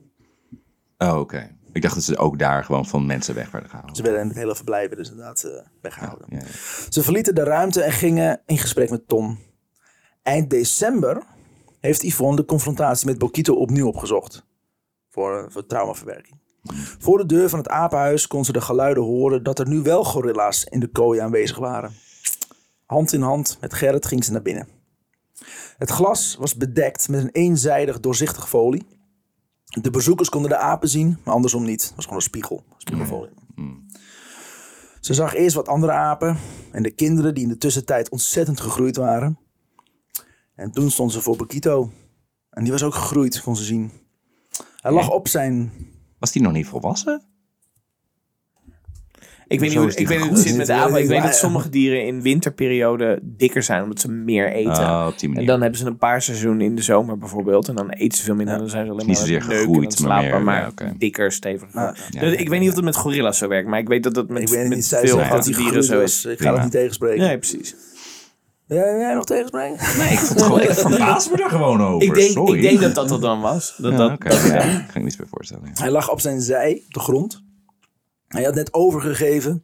Oh, oké. Ik dacht dat ze ook daar gewoon van mensen weg werden gehaald. Ze werden in het hele verblijf dus inderdaad eh, weggehouden. Ja, ja. Ze verlieten de ruimte en gingen in gesprek met Tom. Eind december heeft Yvonne de confrontatie met Bokito opnieuw opgezocht. Voor, eh, voor traumaverwerking. Voor de deur van het apenhuis kon ze de geluiden horen dat er nu wel gorilla's in de kooi aanwezig waren. Hand in hand met Gerrit ging ze naar binnen. Het glas was bedekt met een eenzijdig doorzichtig folie. De bezoekers konden de apen zien, maar andersom niet. Het was gewoon een spiegel, spiegelfolie. Ze zag eerst wat andere apen en de kinderen die in de tussentijd ontzettend gegroeid waren. En toen stond ze voor Bokito. En die was ook gegroeid, kon ze zien. Hij lag op zijn... Was die nog niet volwassen? Ik weet niet hoe ik weet niet hoe het zit met de apen. Ik weet dat sommige dieren in winterperiode dikker zijn omdat ze meer eten. Oh, op die manier. En dan hebben ze een paar seizoenen in de zomer bijvoorbeeld. En dan eten ze veel minder. En dan zijn ze alleen Niet maar zozeer neuken gegroeid, maar slapen. meer, Maar, ja, dikker, steviger. Nou, ja, Dus ja, ik weet niet of het met gorilla's zo werkt. Maar ik weet dat dat met, Ik weet het met niet, zij veel dat grote dieren zo is. Ik ga dat niet tegenspreken. Nee, precies. Jij, jij nog tegenspreken? Nee, ik, gewoon, ik verbaas me er gewoon over. Ik denk, Sorry. ik denk dat dat dat dan was. Dat Ja, dat, dat- ja, ik kan ik niets meer voorstellen. Hij lag op zijn zij, op de grond. Hij had net overgegeven.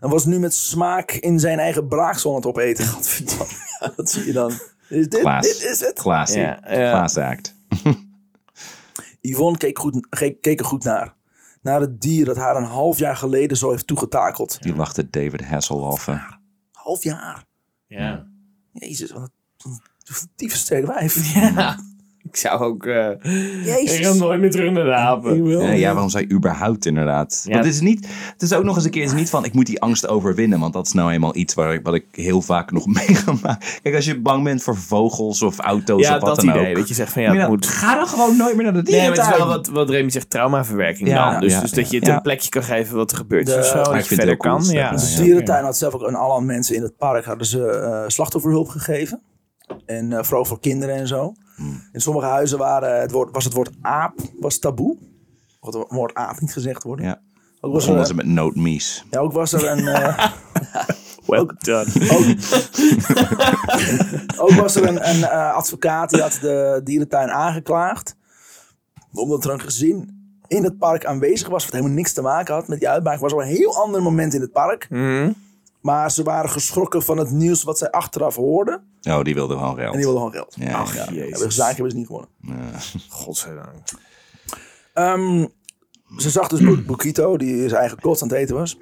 En was nu met smaak in zijn eigen braaksel aan het opeten. Godverdamme. Ja, dat zie je dan. Is dit, Klaas. dit is het? Classy. Ja, ja. Klaas act. Yvonne keek, goed, keek, keek er goed naar. Naar het dier dat haar een half jaar geleden zo heeft toegetakeld. Die lachte David Hasselhoff. eh. Half jaar. ja. Jezus, wat een tyfussterk wijf. ja. Ik zou ook... eh Jezus. ik ga nooit meer terug naar de apen. Ja, ja, waarom zou je überhaupt inderdaad? Ja. Want het is niet, het is ook nog eens een keer, het is niet van ik moet die angst overwinnen, want dat is nou eenmaal iets waar ik, wat ik heel vaak nog meegemaakt. Kijk, als je bang bent voor vogels of auto's Ja, of wat dat dan idee. ook. Dat je zegt van ja, het moet... Ga dan gewoon nooit meer naar de Nee, maar dierentuin. het is wel wat, wat Remy zegt, traumaverwerking Ja, dan. Dus, ja, dus dat je het ja. een plekje kan geven wat er gebeurt. De- of zo, Maar dat ik je het verder cool, kan. Ja. De Ja. dierentuin had zelf ook aan alle mensen in het park hadden ze eh, slachtofferhulp gegeven. En eh, vooral voor kinderen en zo. In sommige huizen waren het woord, was het woord aap was taboe. Mocht het woord aap niet gezegd worden. Ja. Ook, was Begonnen er, ze met noodmies. ja, ook was er een... eh, Well done. Ook was er een, een eh, advocaat die had de dierentuin aangeklaagd. Omdat er een gezin in het park aanwezig was. Wat helemaal niks te maken had met die uitbraak. Het was al een heel ander moment in het park. Mhm. Maar ze waren geschrokken van het nieuws wat zij achteraf hoorden. Oh, die wilde gewoon geld. En die wilden gewoon geld. Ja, Ach, ja. jezus. Hebben zaak hebben ze niet gewonnen. Godzijdank. Ehm, ze zag dus Bo- Bokito, die zijn eigen kots aan het eten was.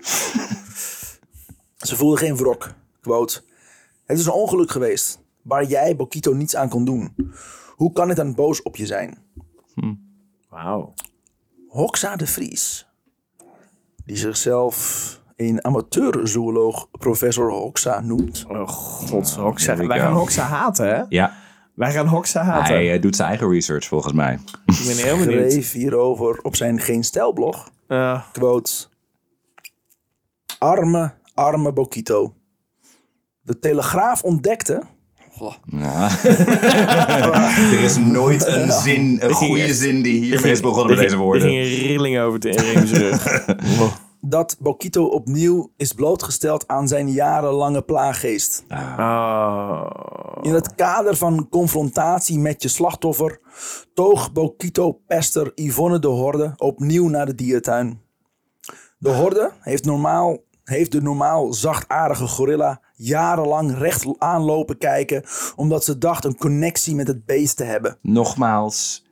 ze voelde geen wrok. Quote. Het is een ongeluk geweest. Waar jij Bokito niets aan kon doen. Hoe kan ik dan boos op je zijn? Wauw. Hoxa de Vries, die zichzelf een amateur-zooloog professor Hoxa noemt. Oh god, Hoxa. Wij gaan Hoxa haten, hè? Ja, Wij gaan Hoxa haten. hij eh, doet zijn eigen research volgens mij. Ik ben heel benieuwd. Schreef hierover op zijn Geen Stijlblog. Eh, Quote. Arme, arme Bokito. De Telegraaf ontdekte... Ja. er is nooit een zin, een goede zin die hiermee is begonnen met deze Er woorden. ging een rilling over de rug. dat Bokito opnieuw is blootgesteld aan zijn jarenlange plaaggeest. Oh. In het kader van confrontatie met je slachtoffer toog Bokito-pester Yvonne de Horde opnieuw naar de diertuin. De Horde heeft, normaal, heeft de normaal zachtaardige gorilla jarenlang recht aanlopen kijken, omdat ze dacht een connectie met het beest te hebben. Nogmaals,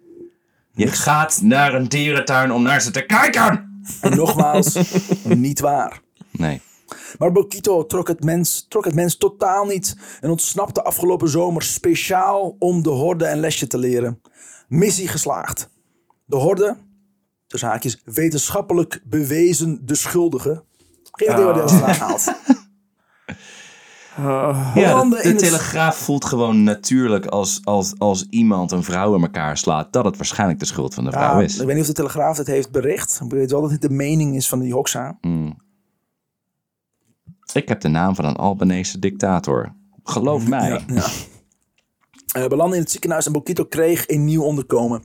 je gaat naar een dierentuin om naar ze te kijken. En nogmaals, niet waar. Nee. Maar Bokito trok het, mens, trok het mens totaal niet en ontsnapte afgelopen zomer speciaal om de horde een lesje te leren. Missie geslaagd. De horde, tussen haakjes, wetenschappelijk bewezen de schuldige. Geen idee waar hij dat vandaan haalt. Oh. Ja, de, het- Telegraaf voelt gewoon natuurlijk als, als, als iemand een vrouw in elkaar slaat, dat het waarschijnlijk de schuld van de vrouw Ja, is. ik weet niet of de Telegraaf het heeft bericht. Ik weet wel dat dit de mening is van die Hoxha. Mm. Ik heb de naam van een Albanese dictator. Geloof mij. Ja. Eh, belanden in het ziekenhuis en Bokito kreeg een nieuw onderkomen.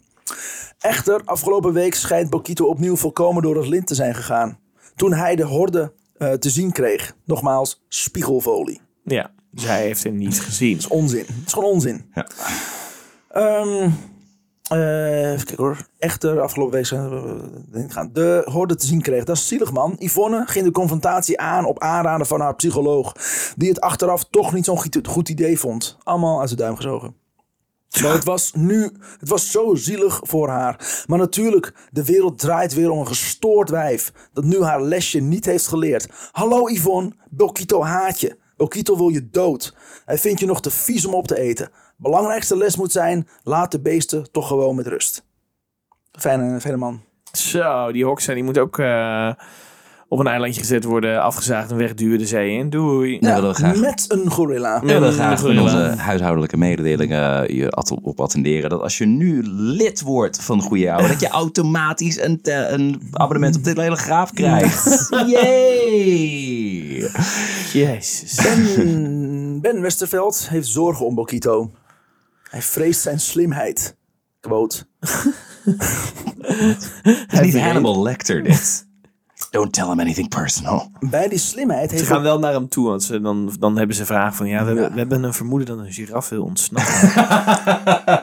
Echter, afgelopen week schijnt Bokito opnieuw volkomen door het lint te zijn gegaan. Toen hij de horde eh, te zien kreeg. Nogmaals, spiegelfolie. Ja, dus hij heeft hem niet gezien. Dat is onzin. Het is gewoon onzin. Ja. Ehm, eh, even kijken hoor. Echter, afgelopen week zijn we gaan. De horde te zien kreeg. Dat is zielig man. Yvonne ging de confrontatie aan op aanraden van haar psycholoog. Die het achteraf toch niet zo'n goed- goed idee vond. Allemaal uit de duim gezogen. Maar het was nu, het was zo zielig voor haar. Maar natuurlijk, de wereld draait weer om een gestoord wijf. Dat nu haar lesje niet heeft geleerd. Hallo Yvonne, Bokito haat je. Bokito wil je dood. Hij vindt je nog te vies om op te eten. Belangrijkste les moet zijn, laat de beesten toch gewoon met rust. Fijne, fijne man. Zo, die Hoxha die moet ook eh, op een eilandje gezet worden, afgezaagd en wegduwen de zee in. Doei. Ja, willen we graag. Met een gorilla. We willen een graag onze huishoudelijke mededelingen je op attenderen. Dat als je nu lid wordt van Goeie Ouwe, dat je automatisch een, te- een abonnement op de Telegraaf krijgt. Yay! Jezus. Ben, ben Westerveld heeft zorgen om Bokito. Hij vreest zijn slimheid. Quote. Het is niet Hannibal Lecter dit. Don't tell him anything personal. Bij die slimheid Ze gaan wel naar hem toe, want ze, dan, dan hebben ze vragen van... Ja, we, hebben, we hebben een vermoeden dat een giraf wil ontsnappen.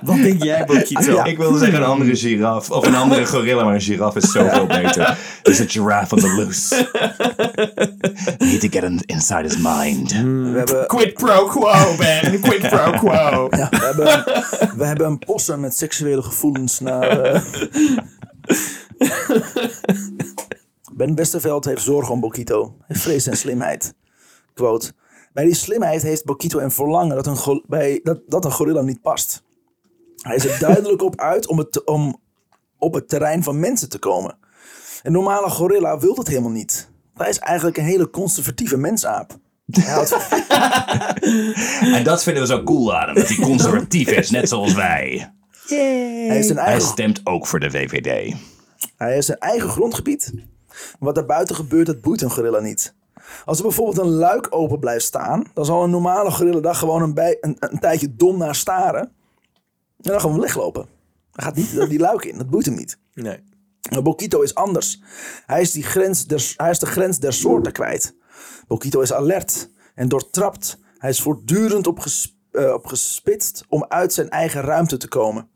Wat denk jij, Bokito? Ik wilde zeggen een andere giraf. Of een andere gorilla, maar een giraf is zoveel beter. There's a giraffe on the loose. Need to get in- inside his mind. we hebben, Quid pro quo, Ben. Quid pro quo. ja, we, hebben, we hebben een possum met seksuele gevoelens naar... eh. Ben Westerveld heeft zorgen om Bokito. Vreest zijn slimheid. Quote. Bij die slimheid heeft Bokito een verlangen dat een, bij, dat, dat een gorilla niet past. Hij is er duidelijk op uit om, het, om op het terrein van mensen te komen. Een normale gorilla wil dat helemaal niet. Hij is eigenlijk een hele conservatieve mensaap. En dat vinden we zo cool aan hem. Dat hij conservatief is, net zoals wij. Hij Hij stemt ook voor de VVD. hij heeft zijn eigen grondgebied. Wat daar buiten gebeurt, dat boeit een gorilla niet. Als er bijvoorbeeld een luik open blijft staan, dan zal een normale gorilla daar gewoon een, bij, een, een tijdje dom naar staren. En dan gewoon weglopen. Hij gaat niet die luik in, dat boeit hem niet. Nee. Maar Bokito is anders. Hij is, die grens der, hij is de grens der soorten kwijt. Bokito is alert en doortrapt. Hij is voortdurend op, ges- eh, op gespitst om uit zijn eigen ruimte te komen.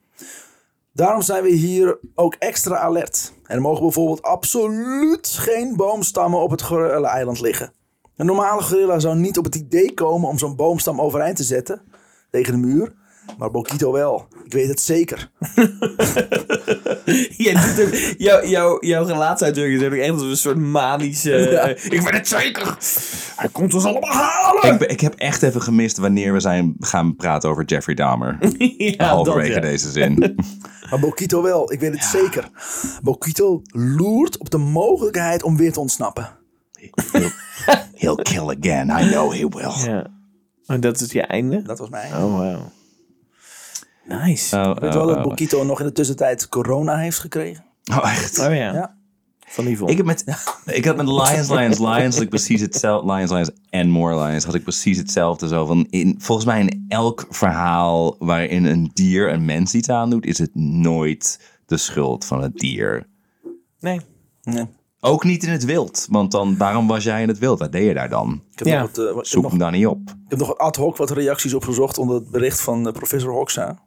Daarom zijn we hier ook extra alert. Er mogen bijvoorbeeld absoluut geen boomstammen op het gorilla-eiland liggen. Een normale gorilla zou niet op het idee komen om zo'n boomstam overeind te zetten tegen de muur. Maar Bokito wel. Ik weet het zeker. Jij doet ook, jouw, gelaatsuitdrukking is heb ik echt als een soort manische... Ja. ik weet het zeker! Hij komt ons allemaal halen! Ik, ik heb echt even gemist wanneer we zijn gaan praten over Jeffrey Dahmer. ja, Halverwege ja. deze zin. Maar Bokito wel, ik weet het zeker. Bokito loert op de mogelijkheid om weer te ontsnappen. He'll, he'll kill again. I know he will. Ja. En dat is je einde? Dat was mij. Oh, wow. Nice. Oh, Ik weet oh, wel dat oh. Bokito nog in de tussentijd corona heeft gekregen. Oh, echt? Oh ja. Ja. Van Yvonne. Ik heb met, ik had met Lions, Lions, Lions had ik precies hetzelfde. Lions, Lions en More Lions had ik precies hetzelfde. Zo van in, volgens mij in elk verhaal waarin een dier een mens iets aandoet, is het nooit de schuld van het dier. Nee. Nee. Ook niet in het wild. Want dan, waarom was jij in het wild? Wat deed je daar dan? Ik heb, Ja. nog, wat, eh, wat- ik heb Zoek nog, hem dan niet op. ik heb nog ad hoc wat reacties opgezocht onder het bericht van eh, professor Hoxha.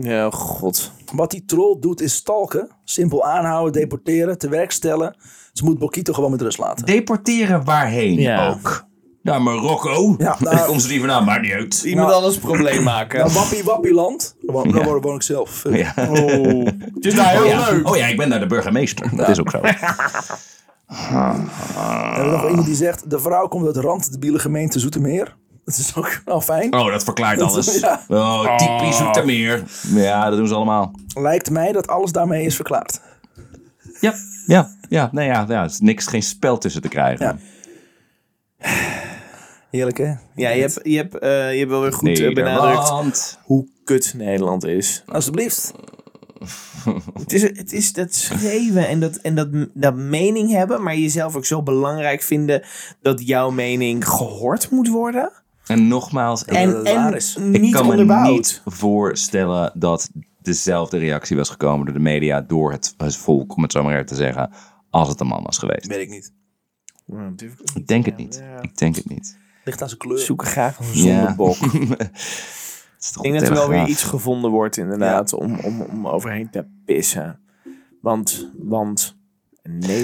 Ja, god. Wat die troll doet is stalken, simpel aanhouden, deporteren, te werk stellen. Ze moet Bokito gewoon met rust laten. Deporteren waarheen Ja. ook? Naar Marokko? Ja, Daar nou- komt ze die vandaan, maar niet uit. Iemand Nou- anders probleem maken. Nou, wappie wappie land, daar woon, daar Ja. woon- ik zelf. Ja. Oh. Het is nou heel Oh, ja. leuk. oh ja, ik ben daar de burgemeester. Dat is ook zo. En we hebben nog iemand die zegt, de vrouw komt uit randdebiele gemeente Zoetermeer. Dat is ook wel fijn. Oh, dat verklaart alles. Ja. Oh, typisch Zoetermeer. Ja, dat doen ze allemaal. Lijkt mij dat alles daarmee is verklaard. Ja, ja, ja. Nee, ja, ja. Er is niks, geen spel tussen te krijgen. Ja. Heerlijk, hè? Ja, je hebt, je hebt, eh, je hebt wel weer goed eh, benadrukt hoe kut Nederland is. Alsjeblieft. Het is, het is dat schreeuwen en, dat, en dat, dat mening hebben, maar jezelf ook zo belangrijk vinden dat jouw mening gehoord moet worden. En nogmaals, ik, En, en ik kan me niet voorstellen dat dezelfde reactie was gekomen door de media, door het, het volk, om het zo maar even te zeggen, als het een man was geweest. Weet ik niet. Ik denk het niet. Ik denk het niet. Ligt aan zijn kleur. zoeken graag een Ja. zondebok. Toch Ik denk dat er wel weer iets gevonden wordt inderdaad om, om, om overheen te pissen. Want, want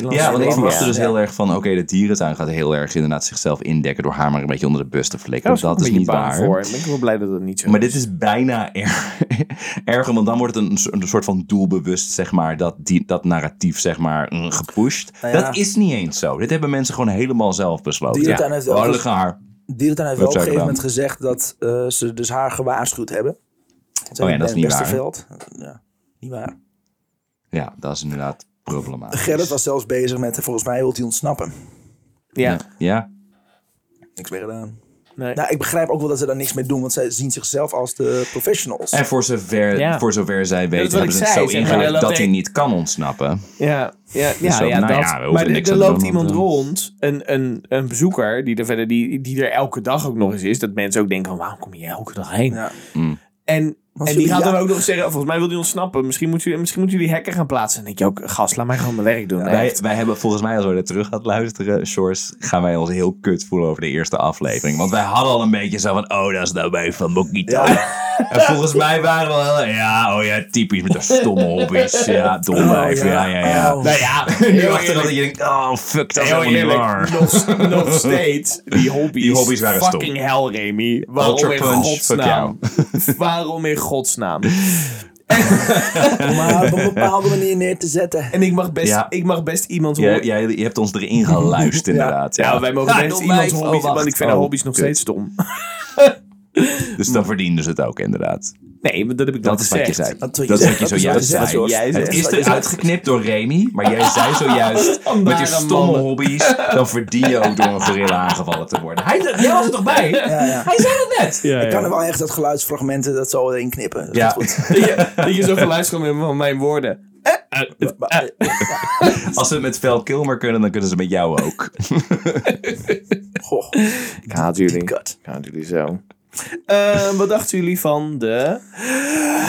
Ja, want ik verwachtte ja. dus heel erg van, oké, de dierentuin gaat heel erg inderdaad zichzelf indekken door haar maar een beetje onder de bus te flikken. Dat is niet waar. Voor. Ik ben wel blij dat het niet zo Maar is. dit is bijna er, erger, want dan wordt het een, een soort van doelbewust, zeg maar, dat, die, dat narratief, zeg maar, mm, gepusht. Nou ja. Dat is niet eens zo. Dit hebben mensen gewoon helemaal zelf besloten. Dierentuin heeft Oh, haar. Dierentuin heeft wel op een gegeven moment gezegd dat eh, ze dus haar gewaarschuwd hebben. Oh ja, dat is niet waar. Ja, niet waar. Ja, dat is inderdaad problematisch. Gerrit was zelfs bezig met, volgens mij wil hij ontsnappen. Ja, Ja. ja. Niks meer gedaan. nee. Nou, ik begrijp ook wel dat ze daar niks mee doen, want zij zien zichzelf als de professionals. En voor zover, Ja. voor zover zij weten, hebben ze het zo ingericht dat hij niet kan ontsnappen. Ja, ja, ja, zo, ja, nou dat. ja, hoeven maar er- er loopt iemand eh, rond, een, een, een bezoeker, die er verder, die, die er elke dag ook nog eens is. Dat mensen ook denken van, waarom kom je elke dag heen? Ja. En, en die gaat dan ook nog zeggen, volgens mij wil hij ontsnappen. Misschien moet jullie, misschien moeten jullie hekken gaan plaatsen. En dan denk je ook, gast, laat mij gewoon mijn werk doen. Wij, wij hebben volgens mij, als we er terug gaan luisteren, Shores, gaan wij ons heel kut voelen over de eerste aflevering. Want wij hadden al een beetje zo van, oh, dat is nou bij van Mokito. En volgens mij waren we wel, heel- ja, oh ja, typisch met de stomme hobby's. Ja, dom Oh, ja, ja, ja. Oh. Nou ja, Nu heel achteraf dat je denkt, oh, fuck, dat is helemaal niet waar. nog, nog steeds, die hobby's, Die hobby's waren stom. fucking hell, Remy. Waarom in Punch, godsnaam? Waarom in godsnaam? Om haar op een bepaalde manier neer te zetten. En ik mag best, Ja. ik mag best iemand horen. jij, je hebt ons erin geluisterd, inderdaad. Ja, Ja, wij mogen Ja, best iemands wijf. hobby's, Oh, want ik vind de Oh, hobby's nog kut. steeds stom. Dus dan verdienden ze het ook, inderdaad. Nee, maar dat heb ik Dat is wat je gezegd. zei. Dat is wat Dat je is wat je zegt. zojuist Dat is zei. Jij Het is eruit geknipt door Remy, maar jij zei zojuist, met je stomme hobby's, dan verdien je ook door een gorilla aangevallen te worden. Hij, jij was er toch bij? Ja, ja. Hij zei het net. Ja, Ik kan er wel echt dat geluidsfragmenten dat zo erin knippen. Dat is Ja, goed. Dat je, dat je zo hebt van mijn woorden. als ze het met Val Kilmer kunnen, dan kunnen ze met jou ook. Goh, Ik haat jullie. Ik haat jullie zo. Eh, wat dachten jullie van de...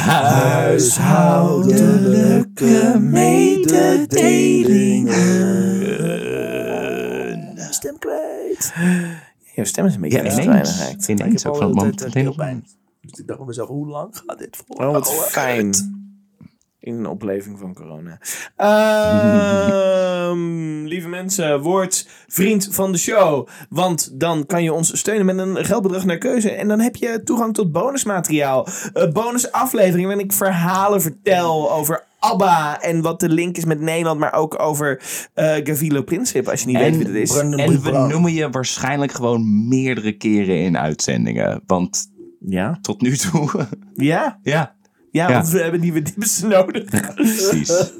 Huishoudelijke mededelingen. Stem kwijt. Jouw stem is een beetje Ja, ineens. Ineens ook van het moment meteen op pijn. Dus ik dacht bij mezelf, hoe lang gaat dit voor? Oh, wat fijn. In een opleving van corona. Ehm, lieve mensen, word vriend van de show. Want dan kan je ons steunen met een geldbedrag naar keuze. En dan heb je toegang tot bonusmateriaal. Uh, bonusafleveringen waarin ik verhalen vertel over ABBA. En wat de link is met Nederland. Maar ook over eh Gavilo Princip. Als je niet weet wie dat is. Brandon En we noemen je waarschijnlijk gewoon meerdere keren in uitzendingen. Want Ja. tot nu toe, Ja. ja, Ja, Ja. want we hebben nieuwe dips nodig. precies.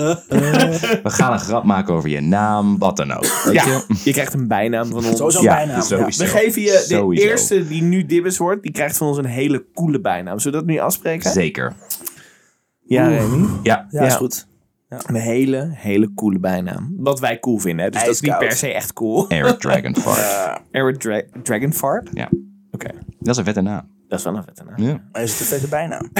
We gaan een grap maken over je naam, wat dan ook. Weet Ja, je? je krijgt een bijnaam van ons. Sowieso Ja, bijnaam. sowieso. We geven je de Sowieso. eerste die nu Dibbes wordt, die krijgt van ons een hele coole bijnaam. Zullen we dat nu afspreken? Zeker. Ja, Remy. Ja, Ja, is Ja. goed. Een hele, hele coole bijnaam. Wat wij cool vinden. Hè? Dus dat is niet per se echt cool. Eric Dragonfart. Eric Dra Dragonfart? Ja, Oké, dat is een vette naam. Dat is wel een vette naam. Ja. Maar is het een vette bijnaam?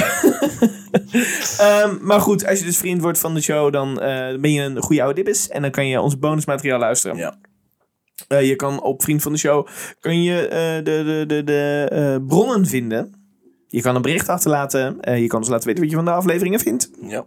Ehm, maar goed, als je dus vriend wordt van de show, dan eh, ben je een goede oude Dibbes. En dan kan je ons bonusmateriaal luisteren. Ja. Eh, je kan op Vriend van de Show kun je, eh, de, de, de, de eh, bronnen vinden. Je kan een bericht achterlaten. Eh, je kan ons laten weten wat je van de afleveringen vindt. Ja.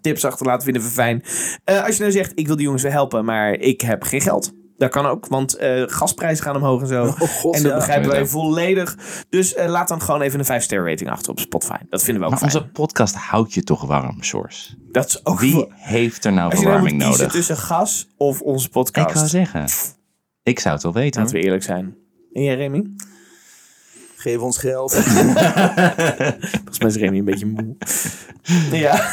Tips achterlaten vinden we fijn. Eh, als je nou zegt, ik wil die jongens wel helpen, maar ik heb geen geld. Dat kan ook, want eh, gasprijzen gaan omhoog en zo. Oh god, en dat ja. begrijpen wij volledig. Dus eh, laat dan gewoon even een 5-ster rating achter op Spotify. Dat vinden we ook Maar fijn. onze podcast houdt je toch warm, Shores? Dat is ook Wie heeft er nou Als nou verwarming kiezen nodig? tussen gas of onze Ik wou podcast. zeggen, ik zou het wel weten. Laten hoor. we eerlijk zijn. En jij, Remy? Geef ons geld. Volgens mij is Remy een beetje moe. ja.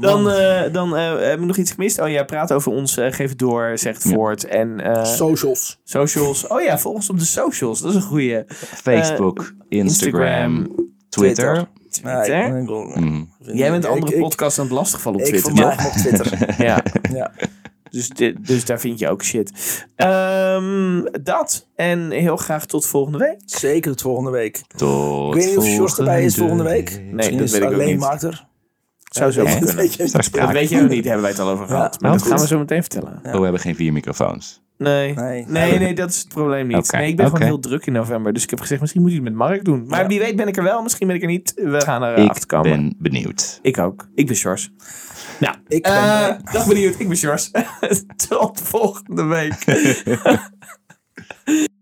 dan eh, dan eh, heb ik nog iets gemist. Oh ja, praat over ons. eh, geef het door, zegt voort. En eh, Socials. socials. Oh ja, volg ons op de socials. Dat is een goeie. Facebook, Instagram, Twitter. Ja, ik- Twitter? ik Mm. Jij bent ik- andere ik- podcasts aan het lastigvallen op Ik Twitter. toch? nog Twitter. Ja, ja. Dus, dus daar vind je ook shit. Ehm, dat. En heel graag tot volgende week. Zeker tot volgende week. Tot Ik weet niet of Sjors erbij is volgende week. Nee, Misschien dat is weet ik ook alleen niet. Mark er. Zou zo dat weet je Straks niet. Dat praat. weet je ook niet, hebben wij het al over gehad. Ja, maar oh, dat gaan goed. we zo meteen vertellen. Oh, we hebben geen vier microfoons. Nee. Nee. Nee, nee, dat is het probleem niet. Nee, ik ben gewoon heel druk in november. Dus ik heb gezegd, misschien moet je het met Mark doen. Maar Ja. wie weet ben ik er wel, misschien ben ik er niet. We gaan er Ik achter komen. ben benieuwd. Ik ook. Ik ben Sjors. Nou, Ik ben, eh, eh, dag benieuwd. Ik ben Sjors. Tot volgende week.